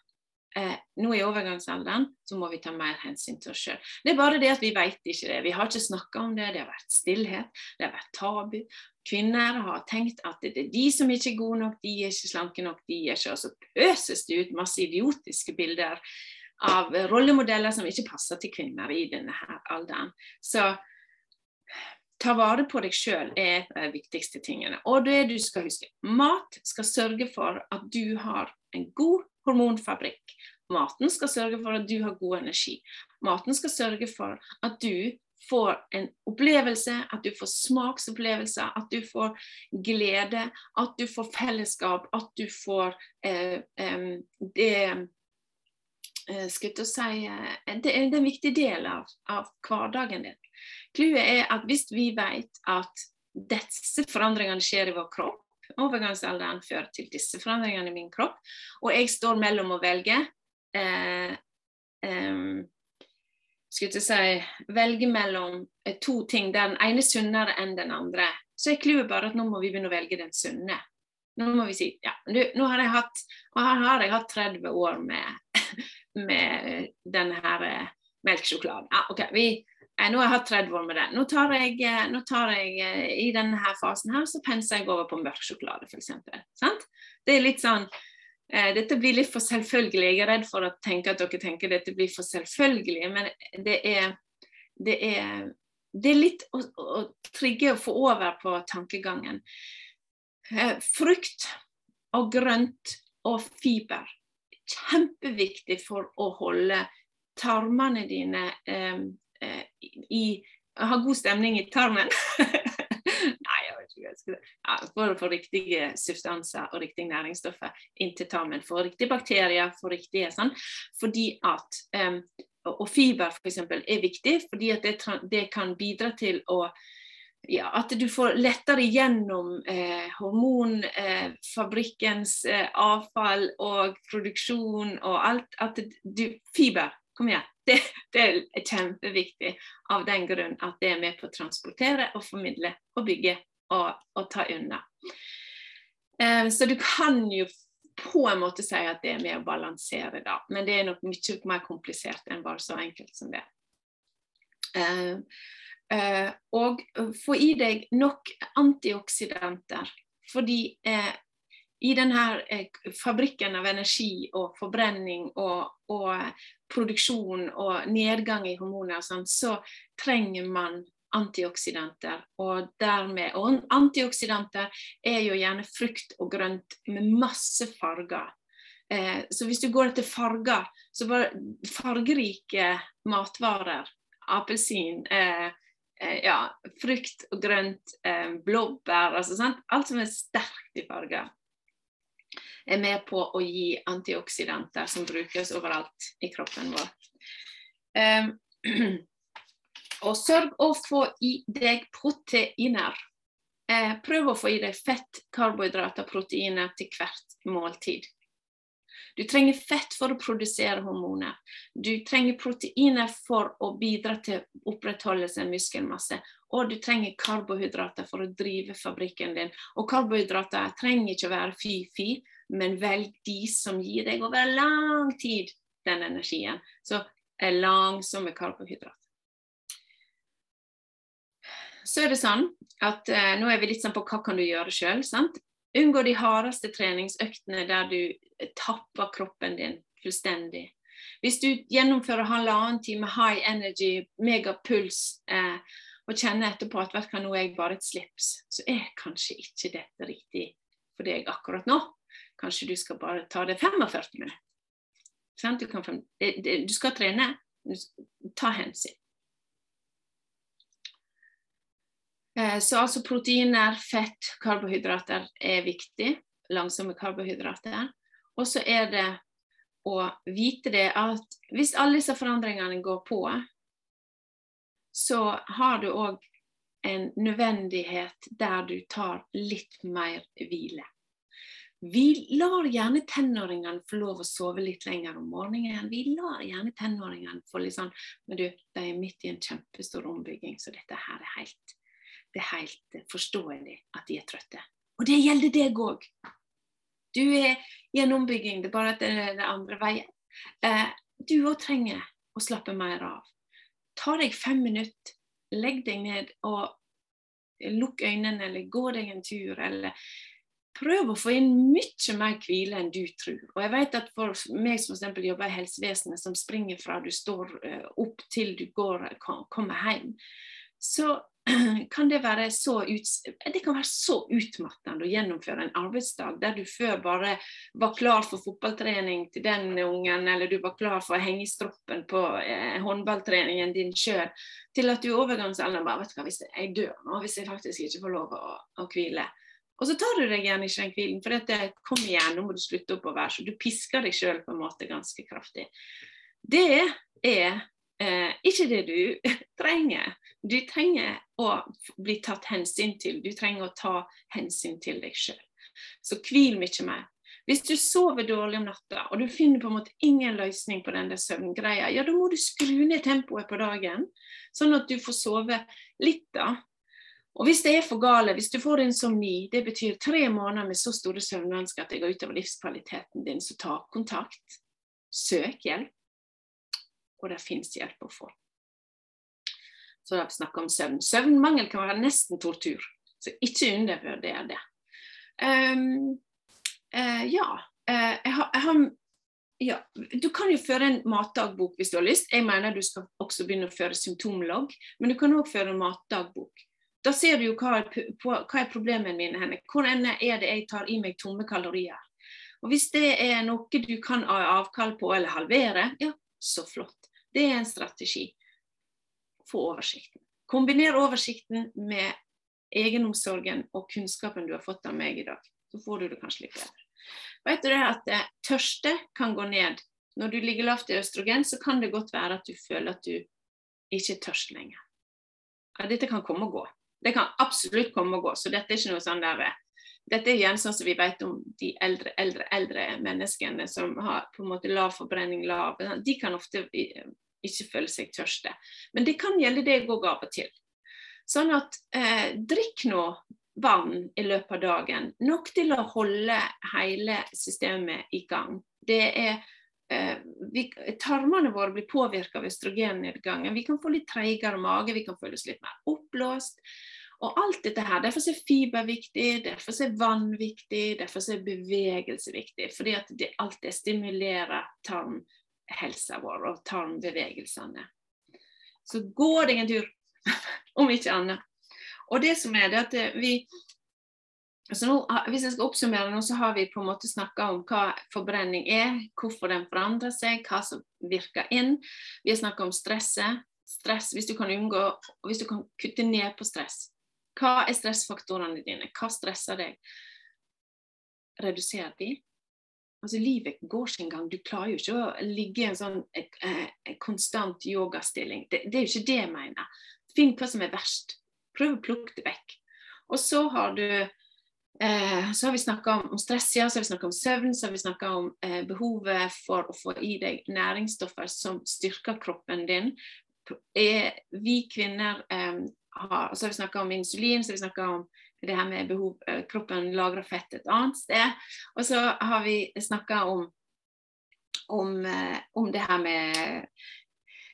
eh, nå i overgangsalderen så må vi ta mer hensyn til oss sjøl. Det er bare det at vi vet ikke det. Vi har ikke snakka om det. Det har vært stillhet, det har vært tabu. Kvinner har tenkt at det er de som ikke er gode nok, de er ikke slanke nok, de er ikke Og så pøses det ut masse idiotiske bilder av rollemodeller som ikke passer til kvinner i denne her alderen. Så ta vare på deg sjøl er de viktigste tingene. Og det du skal huske, mat skal sørge for at du har en god hormonfabrikk. Maten skal sørge for at du har god energi. Maten skal sørge for at du får en opplevelse, at du får smaksopplevelser, at du får glede, at du får fellesskap, at du får eh, det eh, skal jeg si, eh, det er en viktig del av, av hverdagen din. Clouet er at hvis vi vet at disse forandringene skjer i vår kropp, overgangsalderen fører til disse forandringene i min kropp. Og jeg står mellom å velge eh, eh, skulle jeg si, velge mellom eh, to ting den ene er sunnere enn den andre. Så er clouet bare at nå må vi begynne å velge den sunne. Nå må vi si ja, nå, nå har jeg hatt, her har jeg hatt 30 år med, med denne her eh, melkesjokoladen. Ja, ok, vi, Eh, nå har jeg hatt 30 år med den. Nå tar jeg, eh, nå tar jeg eh, i denne her fasen her, så penser jeg over på mørk sjokolade, f.eks. Det er litt sånn dette blir litt for selvfølgelig. Jeg er redd for å tenke at dere tenker dette blir for selvfølgelig, men det er, det er, det er litt å, å, trigge og få over på tankegangen. Frukt og grønt og fiber. Kjempeviktig for å holde tarmene dine eh, Eh, i, ha god stemning i tarmen. Nei, jeg vet ikke hva jeg skal ja, For å få riktige substanser og riktige næringsstoffer inn til tarmen. For riktige bakterier, for riktige sånn. Fordi at um, Og fiber f.eks. er viktig, fordi at det, det kan bidra til å ja, at du får lettere gjennom eh, hormonfabrikkens eh, eh, avfall og produksjon og alt. At du, fiber Kom igjen. Det, det, er kjempeviktig av den grunn at det er med på å transportere og formidle og bygge og, å ta unna. Um, så du kan jo på en måte si at det er med å balansere, da. Men det er nok mye mer komplisert enn bare så enkelt som det. Um, Eh, og få i deg nok antioksidanter. Fordi eh, i denne eh, fabrikken av energi og forbrenning og, og produksjon og nedgang i hormoner, og sånn, så trenger man antioksidanter. Og, dermed, og antioksidanter er jo gjerne frukt og grønt med masse farger. Eh, så hvis du går etter farger, så var fargerike matvarer, appelsin, eh, eh, ja, frukt og grønt, eh, blåbær, altså, sant? alt som er sterkt i farger er med på å gi antioksidanter som brukes overalt i kroppen vår. Um, og sørg å få i deg proteiner. Eh, prøv å få i deg fett, karbohydrater, proteiner til hvert måltid. Du trenger fett for å produsere hormoner. Du trenger proteiner for å bidra til opprettholdelse av muskelmasse. Og du trenger karbohydrater for å drive fabrikken din. Og karbohydrater trenger ikke å være fy-fy, men velg de som gir deg over lang tid den energien. Så er langsomme karbohydrater. Så er det sånn at eh, nå er vi litt sånn på hva kan du gjøre sjøl. Unngå de hardeste treningsøktene der du tapper kroppen din fullstendig. Hvis du gjennomfører halvannen time high energy, megapuls, eh, og kjenner etterpå at vet du, nå er jeg bare et slips, så er kanskje ikke dette riktig for deg akkurat nå. Kanskje du skal bare ta det 45 minutter. Du, du, skal trene. Ta hensyn. Eh, så altså proteiner, fett, karbohydrater er viktig. Langsomme karbohydrater. Og så er det å vite det at hvis alle disse forandringene går på, så har du òg en nødvendighet der du tar litt mer hvile. Vi lar gjerne tenåringene få lov å sove litt lenger om morgenen. Vi lar gjerne tenåringene få litt sånn Men du, de er midt i en kjempestor ombygging, så dette her er helt, det er helt forståelig at de er trøtte. Og det gjelder deg òg. Du er i en ombygging, det er bare at det er den andre veien. Eh, du òg trenger å slappe mer av. Ta deg fem minutter, legg deg ned og lukk øynene, eller gå deg en tur, eller prøv å få inn mye mer hvile enn du tror. Og jeg vet at For meg som f.eks. jobber i helsevesenet, som springer fra du står eh, opp til du går, kommer hjem, så kan det være så, ut, det kan være så utmattende å gjennomføre en arbeidsdag der du før bare var klar for fotballtrening til den ungen, eller du var klar for å henge stroppen på eh, håndballtreningen din sjøl, til at du i overgangsalderen bare vet du hva, hvis jeg dør nå, hvis jeg faktisk ikke får lov å, å hvile. Og så tar du deg gjerne ikke den hvilen, for dette kom igjen, nå må du slutte være så du pisker deg sjøl på en måte ganske kraftig. Det er eh, ikke det du trenger. Du trenger å bli tatt hensyn til. Du trenger å ta hensyn til deg sjøl. Så hvil mye mer. Hvis du sover dårlig om natta, og du finner på en måte ingen løsning på den der søvngreia, ja, da må du skru ned tempoet på dagen, sånn at du får sove litt, da. Og hvis det er for gale, hvis du får insomni, det betyr tre måneder med så store søvnvansker at det går utover livskvaliteten din, så ta kontakt. Søk hjelp. Og det fins hjelp å få. Så da snakker vi om søvn. Søvnmangel kan være nesten tortur, så ikke undervurder det. Um, uh, ja. Uh, jeg har, jeg har ja, Du kan jo føre en matdagbok hvis du har lyst. Jeg mener du skal også begynne å føre symptomlogg, men du kan òg føre en matdagbok. Da ser du jo hva er, hva er problemene mine henne. Hvor er det jeg tar i meg tomme kalorier? Og Hvis det er noe du kan avkall på eller halvere, ja, så flott. Det er en strategi. Få oversikten. Kombiner oversikten med egenomsorgen og kunnskapen du har fått av meg i dag. Så får du det kanskje litt bedre. Vet du det at eh, Tørste kan gå ned. Når du ligger lavt i østrogen, så kan det godt være at du føler at du ikke er tørst lenger. Dette kan komme og gå. Det kan absolutt komme og gå. Så dette er ikke noe sånn der dette er igjen sånn som vi vet om de eldre, eldre, eldre menneskene som har på en måte lav forbrenning, lav De kan ofte ikke føle seg tørste. Men det kan gjelde deg òg av og til. Sånn at eh, drikk nå vann i løpet av dagen. Nok til å holde hele systemet i gang. Det er eh, vi, tarmene våre blir påvirka av østrogennedgangen. Vi kan få litt treigere mage, vi kan føles litt mer oppblåst. Og alt dette her, Derfor er fiber viktig, derfor er vann viktig, derfor er bevegelse viktig. Fordi at det, alltid stimulerer tarmhelsa vår og tarmbevegelsene. Så gå deg en tur, om ikke annet. Og det som er det at vi så nå, hvis jeg skal oppsummere nå, så har vi på en måte snakka om hva forbrenning er, hvorfor den forandrer seg, hva som virker inn. Vi har snakka om stresset. Stress, hvis du kan unngå, hvis du kan kutte ned på stress. Hva er stressfaktorene dine? Hva stresser deg? Reduser de. Altså, livet går sin gang. Du klarer jo ikke å ligge i en sånn eh, eh, konstant yogastilling. Det, det, er jo ikke det jeg mener. Finn hva som er verst. Prøv å plukke det vekk. Og så har du eh, så har vi snakka om, om, stress, ja, så har vi snakka om søvn, så har vi snakka om eh, behovet for å få i deg næringsstoffer som styrker kroppen din. Er vi kvinner eh, har, så har vi snakka om insulin, så har vi snakka om det her med behov eh, Kroppen lagrer fett et annet sted. Og så har vi snakka om, om, eh, om, det her med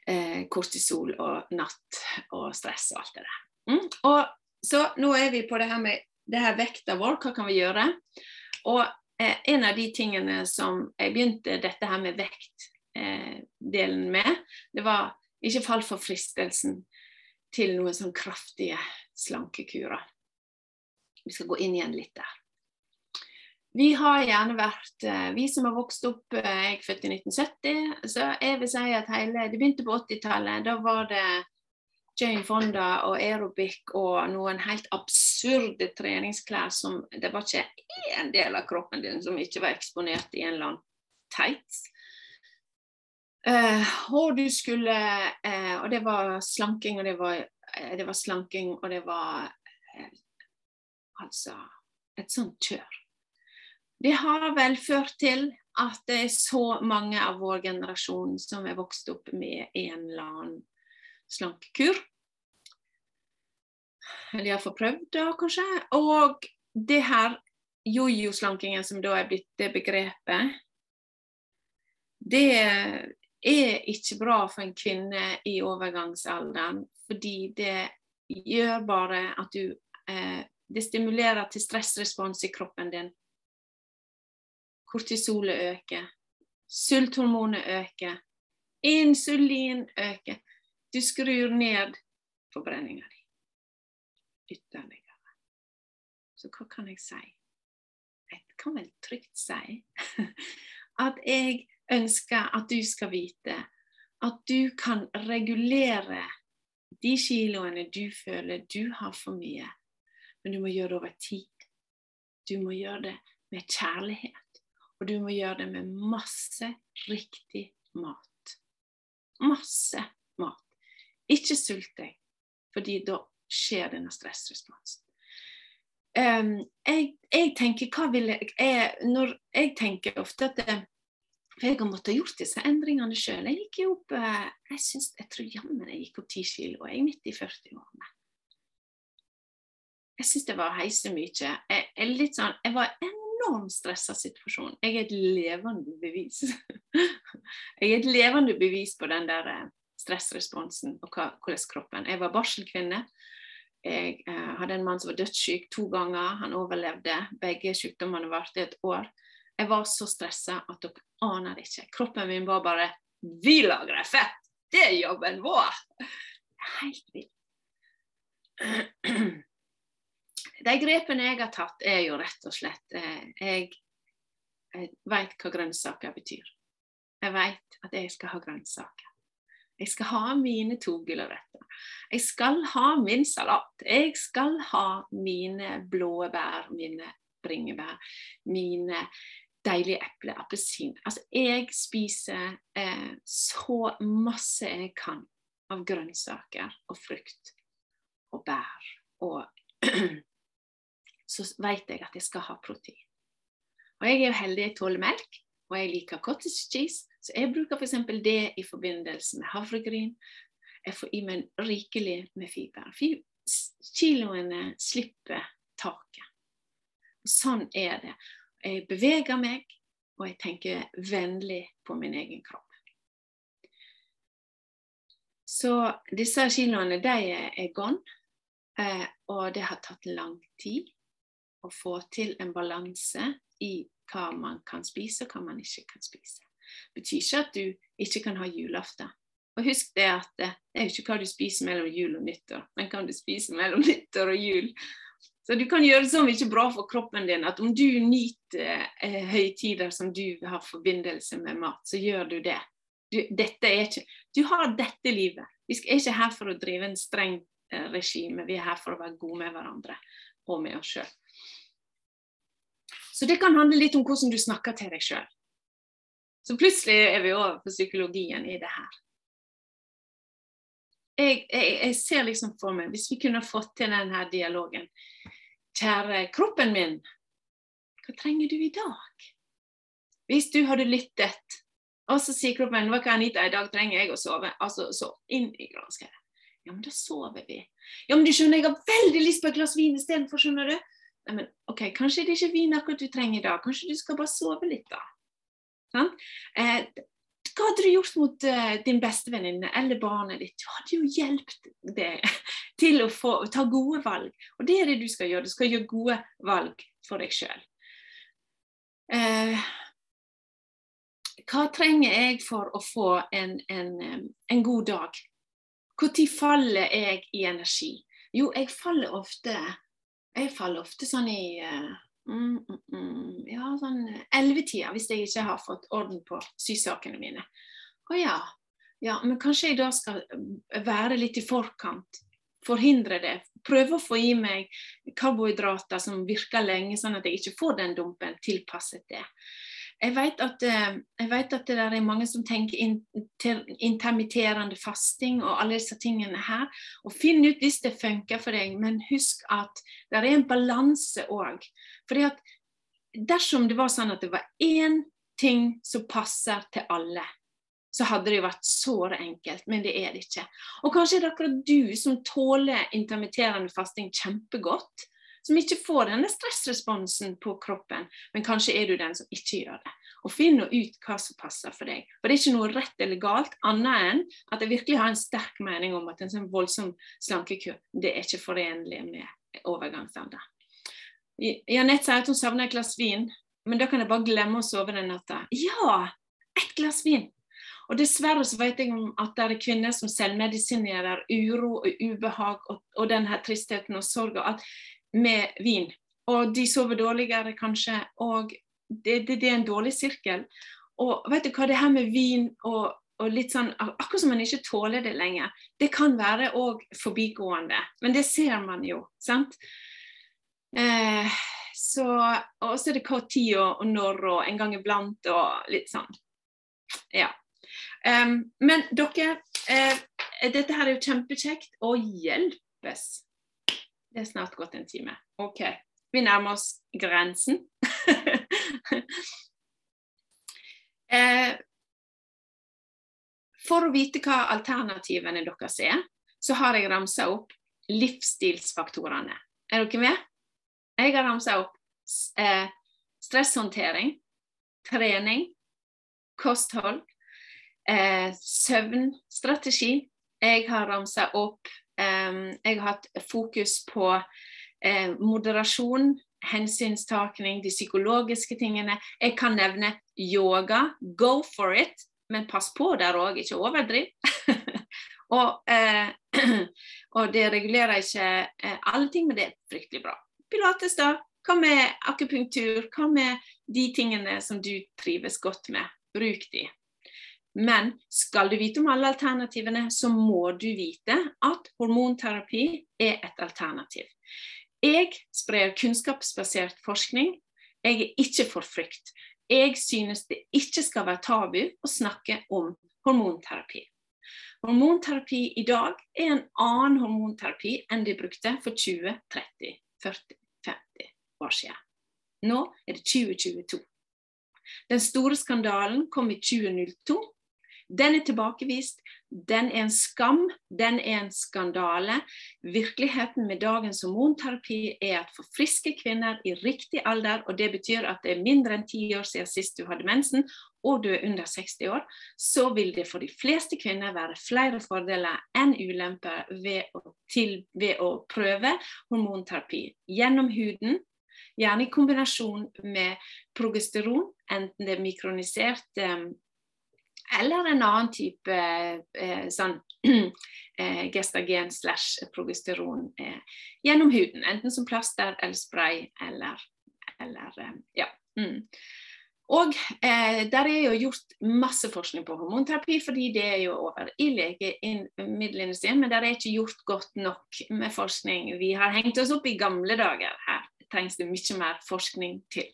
eh, kortisol og natt og stress og alt det der. Mm. Og så nå er vi på det her med det her vekta vår, hva kan vi gjøre? Og eh, en av de tingene som jeg begynte dette her med vektdelen eh, med, det var ikke fall for fristelsen til noen sånn kraftige slankekurer. Vi skal gå inn igjen litt der. Vi har gjerne vært, eh, vi som har vokst opp eh, Jeg er født i 1970, så jeg vil si at hele Det begynte på 80-tallet. Da var det Jane Fonda og aerobic og noen helt absurde treningsklær som Det var ikke én del av kroppen din som ikke var eksponert i en eller annen tights. Uh, og du skulle eh, Og det var slanking, og det var, eh, det var slanking, og det var Altså et sånt kjør. Det har vel ført til at det er så mange av vår generasjon som er vokst opp med en eller annen slankekur. Eller iallfall prøvd da, kanskje. Og det her jojo-slankingen som da er blitt det begrepet, det er ikke bra for en kvinne i overgangsalderen, fordi det gjør bare at du eh, Det stimulerer til stressrespons i kroppen din. Kortisolet øker. Sulthormonet øker. Insulin øker. Du skrur ned forbrenninga di ytterligere. Så hva kan jeg si? Jeg kan vel trygt si at jeg ønsker at du skal vite at du kan regulere de kiloene du føler du har for mye. Men du må gjøre det over tid. Du må gjøre det med kjærlighet. Og du må gjøre det med masse riktig mat. Masse mat. Ikke sult deg, fordi da skjer denne stressresponsen. Um, jeg, jeg, tenker, hva vil jeg, jeg, Når jeg tenker ofte at det, for jeg har måttet gjort disse endringene sjøl. Jeg gikk opp eh, Jeg, synes, jeg tror jammen jeg gikk opp ti kilo. Jeg er midt i 40-årene. Jeg syns det var heise mye. Jeg, jeg, sånn, jeg var enormt stressa situasjon. Jeg er et levende bevis. jeg er et levende bevis på den der eh, stressresponsen og hva, hvordan kroppen Jeg var barselkvinne. Jeg eh, hadde en mann som var dødssyk to ganger. Han overlevde. Begge sykdommene varte et år. Jeg var så stressa at dere aner ikke. Kroppen min var bare Vi lagrer fett! Det er jobben vår! Helt vilt. De grepene jeg har tatt, er jo rett og slett eh, Jeg, jeg vet hva grønnsaker betyr. Jeg vet at jeg skal ha grønnsaker. Jeg skal ha mine to gulrøtter. Jeg skal ha min salat. Jeg skal ha mine blåbær, mine bringebær, mine deilige eple, appelsin. Altså, jeg spiser eh, så masse jeg kan av grønnsaker og frukt og bær. Og så vet jeg at jeg skal ha protein. Og jeg er jo heldig, jeg tåler melk, og jeg liker cottage cheese. Så jeg bruker f.eks. det i forbindelse med havregryn. Jeg får i meg rikelig med fiber. Kiloene slipper taket. Sånn er det. Jeg beveger meg, og jeg tenker vennlig på min egen kropp. Så disse kiloene de er gone, eh, og det har tatt lang tid å få til en balanse i hva man kan spise og hva man ikke kan spise. Det betyr ikke at du ikke kan ha julaften. Og husk det at det er jo ikke hva du spiser mellom jul og nyttår, men hva du spiser mellom nyttår og jul. Så du kan gjøre så mye bra for kroppen din at om du nyter eh, høytider som du har forbindelse med mat, så gjør du det. Du, ikke, du har dette livet. Vi er ikke her for å drive en streng eh, regime, vi er her for å være gode med hverandre og med oss sjøl. Så det kan handle litt om hvordan du snakker til deg sjøl. Så plutselig er vi over på psykologien i det her. Jeg, jeg, jeg, ser liksom for meg, hvis vi kunne fått til denne dialogen Kjære kroppen min, hva trenger du i dag? Hvis du hadde lyttet, og så sier kroppen hva kan Anita, i dag trenger jeg å sove. Altså så inn i granskaret. Ja, men da sover vi. Ja, men du skjønner, jeg har veldig lyst på et glass vin istedenfor, skjønner du. Nei, men OK, kanskje det er ikke vin akkurat du trenger i dag. Kanskje du skal bare sove litt, da. Sånn? Eh, hva hadde du gjort mot uh, din bestevenninne eller barnet ditt? Du hadde jo hjulpet det til å få, ta gode valg. Og det er det du skal gjøre. Du skal gjøre gode valg for deg sjøl. Uh, hva trenger jeg for å få en, en, en god dag? Når faller jeg i energi? Jo, jeg faller ofte jeg faller ofte sånn i uh, mm, mm, mm, ja, sånn ellevetida, hvis jeg ikke har fått orden på sysakene mine. Å ja. ja, men kanskje jeg da skal eh, være litt i forkant. Forhindre det. Prøve å få i meg karbohydrater som virker lenge, sånn at jeg ikke får den dumpen tilpasset det. Jeg vet, at, eh, jeg vet at, det er mange som tenker intermitterende fasting og alle disse tingene her. Og Finn ut hvis det funker for deg, men husk at det er en balanse òg. Fordi at dersom det var sånn at det var én ting som passer til alle, så hadde det jo vært såre enkelt, men det er det ikke. Og kanskje er det akkurat du som tåler intermitterende fasting kjempegodt som ikke får denne stressresponsen på kroppen, men kanskje er du den som ikke gjør det. Og Finn ut hva som passer for deg. For Det er ikke noe rett eller galt, annet enn at jeg virkelig har en sterk mening om at en sånn voldsom slankekur det er ikke forenlig med overgangsalder. Janette sier at hun savner et glass vin, men da kan jeg bare glemme å sove den natta. Ja, ett glass vin! Og Dessverre så vet jeg om at det er kvinner som selvmedisinerer uro og ubehag og, og denne tristheten og sorgen. At med vin. Og de sover dårligere kanskje, og det, det, det er en dårlig sirkel. Og vet du hva, det her med vin og, og litt sånn, Akkurat som man ikke tåler det lenger. Det kan være òg forbigående, men det ser man jo. sant? Eh, så, og så er det hva tid og, og når og en gang iblant og litt sånn. Ja. Um, men dere, eh, dette her er jo kjempekjekt. Å hjelpes! Det er snart gått en time. OK. Vi nærmer oss grensen. eh, for å vite hva alternativene deres er, så har jeg ramsa opp livsstilsfaktorene. Er dere med? Jeg har ramsa opp eh, stresshåndtering, trening, kosthold, eh, søvnstrategi. Jeg har ramsa opp jeg har hatt fokus på eh, moderasjon, hensynstaking, de psykologiske tingene. Jeg kan nevne yoga. Go for it, men pass på der òg, ikke overdriv. og, eh, og, det regulerer ikke eh, alle ting, men det er fryktelig bra. Pilates, da. Hva med akupunktur? Hva med de tingene som du trives godt med? Bruk de. Men skal du vite om alle alternativene, så må du vite at hormonterapi er et alternativ. Jeg sprer kunnskapsbasert forskning. Jeg er ikke for frykt. Jeg synes det ikke skal være tabu å snakke om hormonterapi. Hormonterapi i dag er en annen hormonterapi enn de brukte for 20, 30, 40, 50 år siden. Nå er det 2022. Den store skandalen kom i 2002 Den er tilbakevist. Den er en skam. Den er en skandale. Virkeligheten med dagens hormonterapi er at for friske kvinner i riktig alder, og det betyr at det er mindre enn ti år siden sist du hadde mensen, og du er under 60 år, så vil det for de fleste kvinner være flere fordeler enn ulemper ved å, til, ved å prøve hormonterapi gjennom huden Gjerne i kombinasjon med progesteron, enten det er mikronisert eh, eller en annen type eh, sånn eh, gestagen slash progesteron eh, gjennom huden. Enten som plaster eller spray eller, eller eh, ja. Mm. Og eh, der er jo gjort masse forskning på hormonterapi, fordi det er jo over i legemiddelindustrien. Men der er ikke gjort godt nok med forskning. Vi har hengt oss opp i gamle dager her trengs det mye mer forskning til.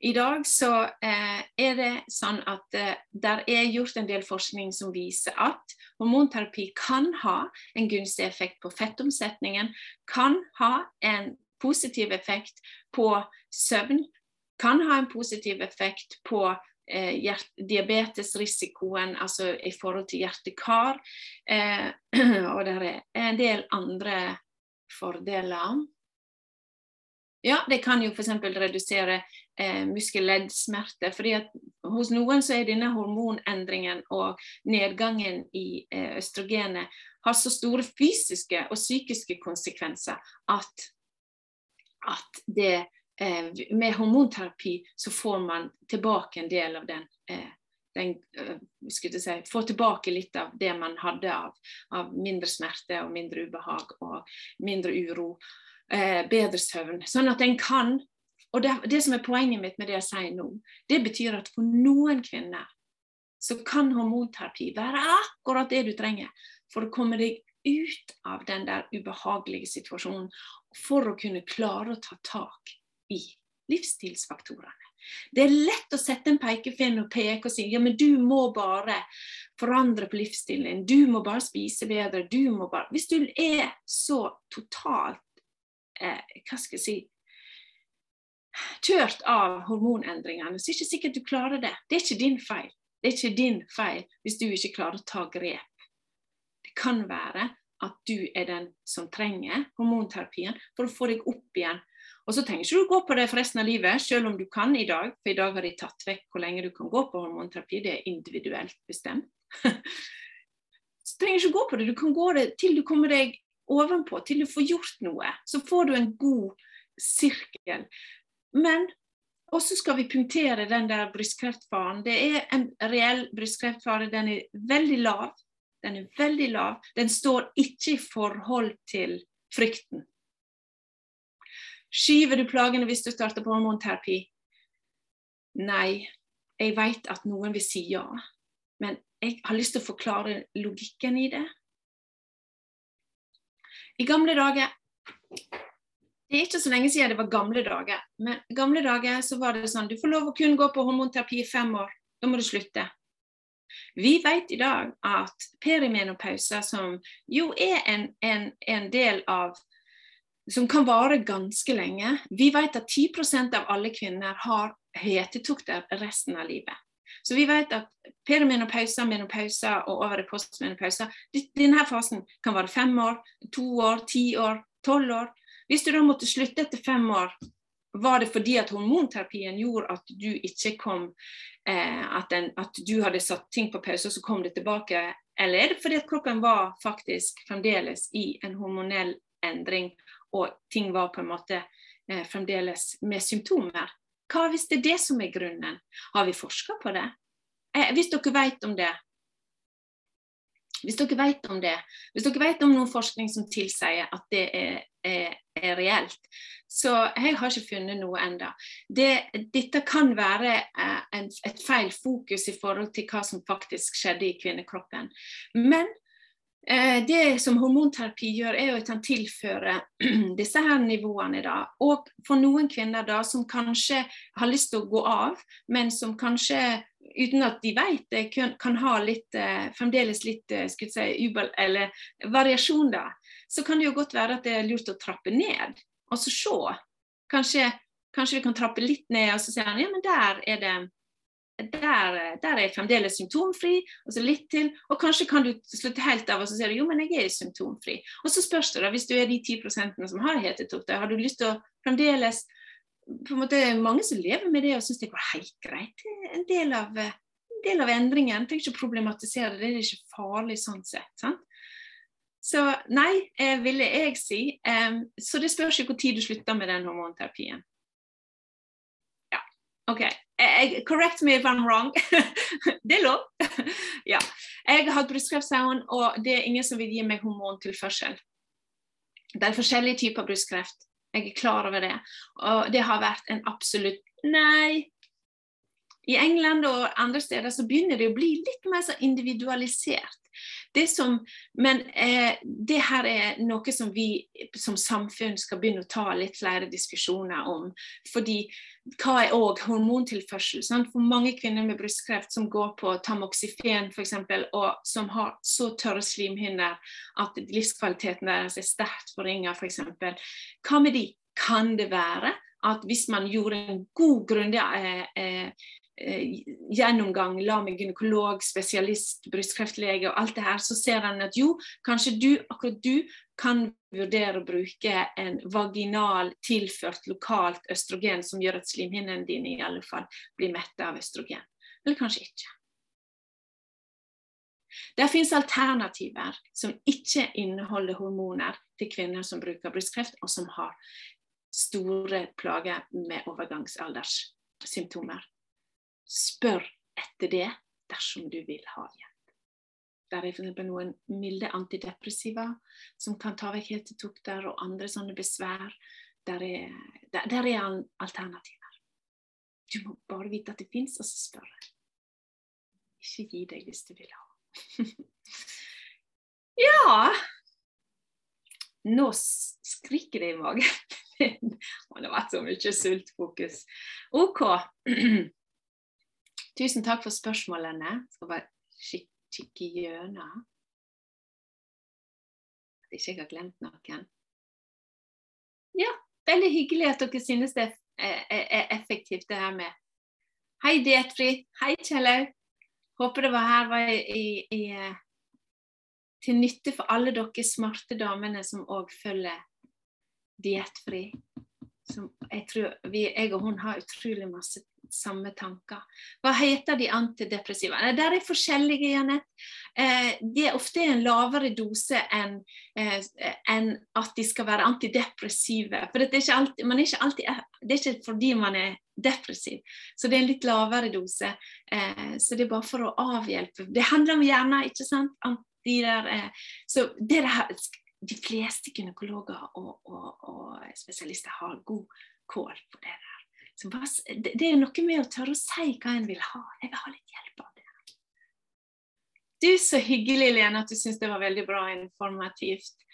I dag så eh, er det sånn at eh, der er gjort en del forskning som viser at hormonterapi kan ha en gunstig effekt på fettomsetningen, kan ha en positiv effekt på søvn, kan ha en positiv effekt på eh, diabetesrisikoen, altså i forhold til hjerte-kar. Eh, og det er en del andre fordeler. Ja, det kan jo f.eks. redusere eh, muskelleddsmerter. fordi at Hos noen så er denne hormonendringen og nedgangen i eh, østrogenet har så store fysiske og psykiske konsekvenser at, at det, eh, med hormonterapi så får man tilbake en del av den eh, den, eh, si, få tilbake litt av det man hadde av, av mindre smerte og mindre ubehag og mindre uro bedre søvn. Sånn at en kan Og det, det, som er poenget mitt med det jeg sier nå, det betyr at for noen kvinner så kan hormonterapi være akkurat det du trenger for å komme deg ut av den der ubehagelige situasjonen, for å kunne klare å ta tak i livsstilsfaktorene. Det er lett å sette en pekefinn og peke og si ja, men du må bare forandre på livsstilen din. Du må bare spise bedre. du må bare... Hvis du er så totalt eh, hva skal jeg si kjørt av hormonendringene, så er det ikke sikkert du klarer det. Det er ikke din feil. Det er ikke din feil hvis du ikke klarer å ta grep. Det kan være at du er den som trenger hormonterapien for å få deg opp igjen. Og så trenger ikke du gå på det for resten av livet, selv om du kan i dag. For i dag har de tatt vekk hvor lenge du kan gå på hormonterapi. Det er individuelt bestemt. så trenger ikke gå på det. Du kan gå det til du kommer deg ovenpå til du får gjort noe. Så får du en god sirkel. Men også skal vi punktere den der brystkreftfaren. Det er en reell brystkreftfare. Den er veldig lav. Den er veldig lav. Den står ikke i forhold til frykten. Skyver du plagene hvis du starter på hormonterapi? Nei. Jeg vet at noen vil si ja, men jeg har lyst til å forklare logikken i det. I gamle dager Det er ikke så lenge siden det var gamle dager. Men gamle dager så var det sånn du får lov å kun gå på hormonterapi i fem år. Da må du slutte. Vi vet i dag at perimenopause, som jo er en, en, en del av som kan vare ganske lenge. Vi vet at 10% av alle kvinner har hetetokter resten av livet. Så vi vet at perimenopausa, menopausa og over i postmenopause Denne fasen kan være fem år, to år, ti år, tolv år. Hvis du da måtte slutte etter fem år, var det fordi at hormonterapien gjorde at du ikke kom eh, at, den, at, du hadde satt ting på pause, og så kom det tilbake? Eller er det fordi at kroppen var faktisk fremdeles i en hormonell endring, og ting var på en måte eh, fremdeles med symptomer? Hva hvis det er det som er grunnen? Har vi forska på det? Eh, hvis dere vet om det, hvis dere vet om det, hvis dere vet om noen forskning som tilsier at det er, er, er reelt, så jeg har ikke funnet noe ennå. Det, dette kan være eh, en, et feil fokus i forhold til hva som faktisk skjedde i kvinnekroppen. Men det som hormonterapi gjør, er at han tilfører disse her nivåene. da, Og for noen kvinner da, som kanskje har lyst til å gå av, men som kanskje uten at de vet det, kan ha litt, eh, fremdeles litt eh, si, ubel, eller variasjon, da, så kan det jo godt være at det er lurt å trappe ned. Og så se. Kanskje, kanskje vi kan trappe litt ned, og så sier han ja, men der er det der, der, er jeg fremdeles symptomfri, og så litt til. Og kanskje kan du slutte helt av og så sier du, jo, men jeg er symptomfri. Og så spørs det, da, hvis du er de 10% som har hetetokter, har du lyst til å fremdeles på en måte Mange som lever med det og syns det går helt greit. En del av, en del av endringen. Trenger ikke å problematisere det, det er ikke farlig sånn sett. sant? Så nei, eh, ville jeg si. Eh, så det spørs jo tid du slutter med den hormonterapien. Ja, OK. Jeg, correct me if I'm wrong. det er lov. ja. Jeg har hatt brystkreft, og det er ingen som vil gi meg hormontilførsel. Det er forskjellige typer brystkreft. Jeg er klar over det. Og det har vært en absolutt nei. I England og andre steder så begynner det å bli litt mer så individualisert. Som, men eh, det her er noe som vi som samfunn skal begynne å ta litt flere diskusjoner om. Fordi hva er òg hormontilførsel? Sant? For mange kvinner med brystkreft som går på tamoxifen f.eks., og som har så tørre slimhinner at livskvaliteten deres er sterkt forringa f.eks. For hva med de? Kan det være at hvis man gjorde en god, grundig eh, Eh, gjennomgang, la med gynekolog, spesialist, brystkreftlege og alt det her, så ser han at jo, kanskje du, akkurat du kan vurdere å bruke en vaginal tilført lokalt østrogen som gjør at slimhinnene dine i alle fall blir mette av østrogen. Eller kanskje ikke. Det finnes alternativer som ikke inneholder hormoner til kvinner som bruker brystkreft, og som har store plager med overgangsalderssymptomer spør etter det dersom du vil ha hjelp. Der er f.eks. noen milde antidepressiva som kan ta vekk hetetokter og andre sånne besvær. Der er, der, der er alternativer. Du må bare vite at det fins, og så spørre. Ikke gi deg hvis du vil ha. ja Nå skriker det i magen. det har vært så mye sultfokus. OK. Tusen takk for spørsmålene. Jeg skal bare kikke gjennom. At ikke jeg har glemt noen. Ja, veldig hyggelig at dere synes det er effektivt, det her med Hei, Dietfrid. Hei, Kjellaug. Håper det var her var i, i, eh, til nytte for alle dere smarte damene som òg følger diettfri. Jeg tror vi, jeg og hun har utrolig masse samme tanker. Hva heter de antidepressiva? Der er forskjellige, Janette. Eh, de er ofte en lavere dose enn eh, en at de skal være antidepressive. For det er, alltid, er alltid, det er ikke fordi man er depressiv, så det er en litt lavere dose. Eh, så det er bare for å avhjelpe. Det handler om hjernen, ikke sant? De der, eh, så det der, de fleste gynekologer og, og, og spesialister har god kål på det der. Bare, det er noe med å tørre å si hva en vil ha. Jeg vil ha litt hjelp av det. Du, så hyggelig, Lene, at du syns det var veldig bra informativt.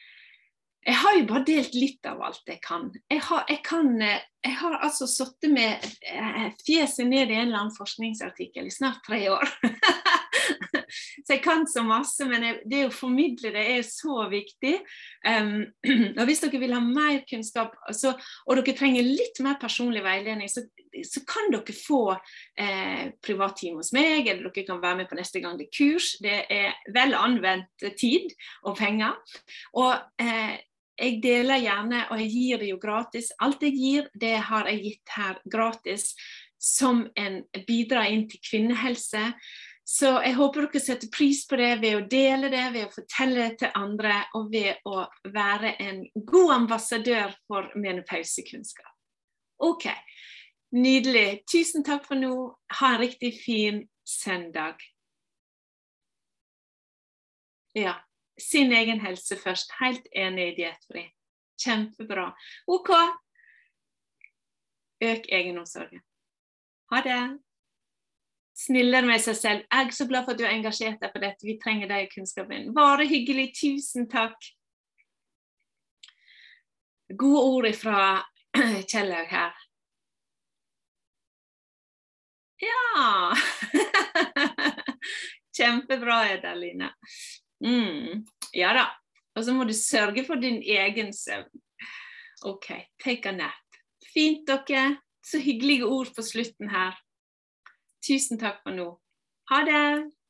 Jeg har jo bare delt litt av alt jeg kan. Jeg har, jeg kan, jeg har altså sittet med eh, fjeset ned i en eller annen forskningsartikkel i snart tre år. så jeg kan så masse, men jeg, det å formidle det er så viktig. Um, og Hvis dere vil ha mer kunnskap, så, og dere trenger litt mer personlig veiledning, så, så kan dere få eh, privattime hos meg, eller dere kan være med på neste gang det er kurs. Det er vel anvendt tid og penger. Og eh, jeg deler gjerne, og jeg gir det jo gratis. Alt jeg gir, det har jeg gitt her gratis som en bidrag inn til kvinnehelse. Så jeg håper dere setter pris på det ved å dele det, ved å fortelle det til andre, og ved å være en god ambassadør for menopausekunnskap. OK. Nydelig. Tusen takk for nå. Ha en riktig fin søndag. Ja. Sin egen helse først. Helt enig i diettfri. Kjempebra. OK. Øk egenomsorgen. Ha det snillere med seg selv. Jeg er så glad for at du har engasjert deg på dette. Vi trenger deg i kunnskapen. Bare hyggelig. Tusen takk. Gode ord fra Kjellaug her. Ja Kjempebra, Edaline. Mm. Ja da. Og så må du sørge for din egen søvn. OK, take a nap. Fint, dere. Så hyggelige ord på slutten her. Tusen takk for nå. Ha det!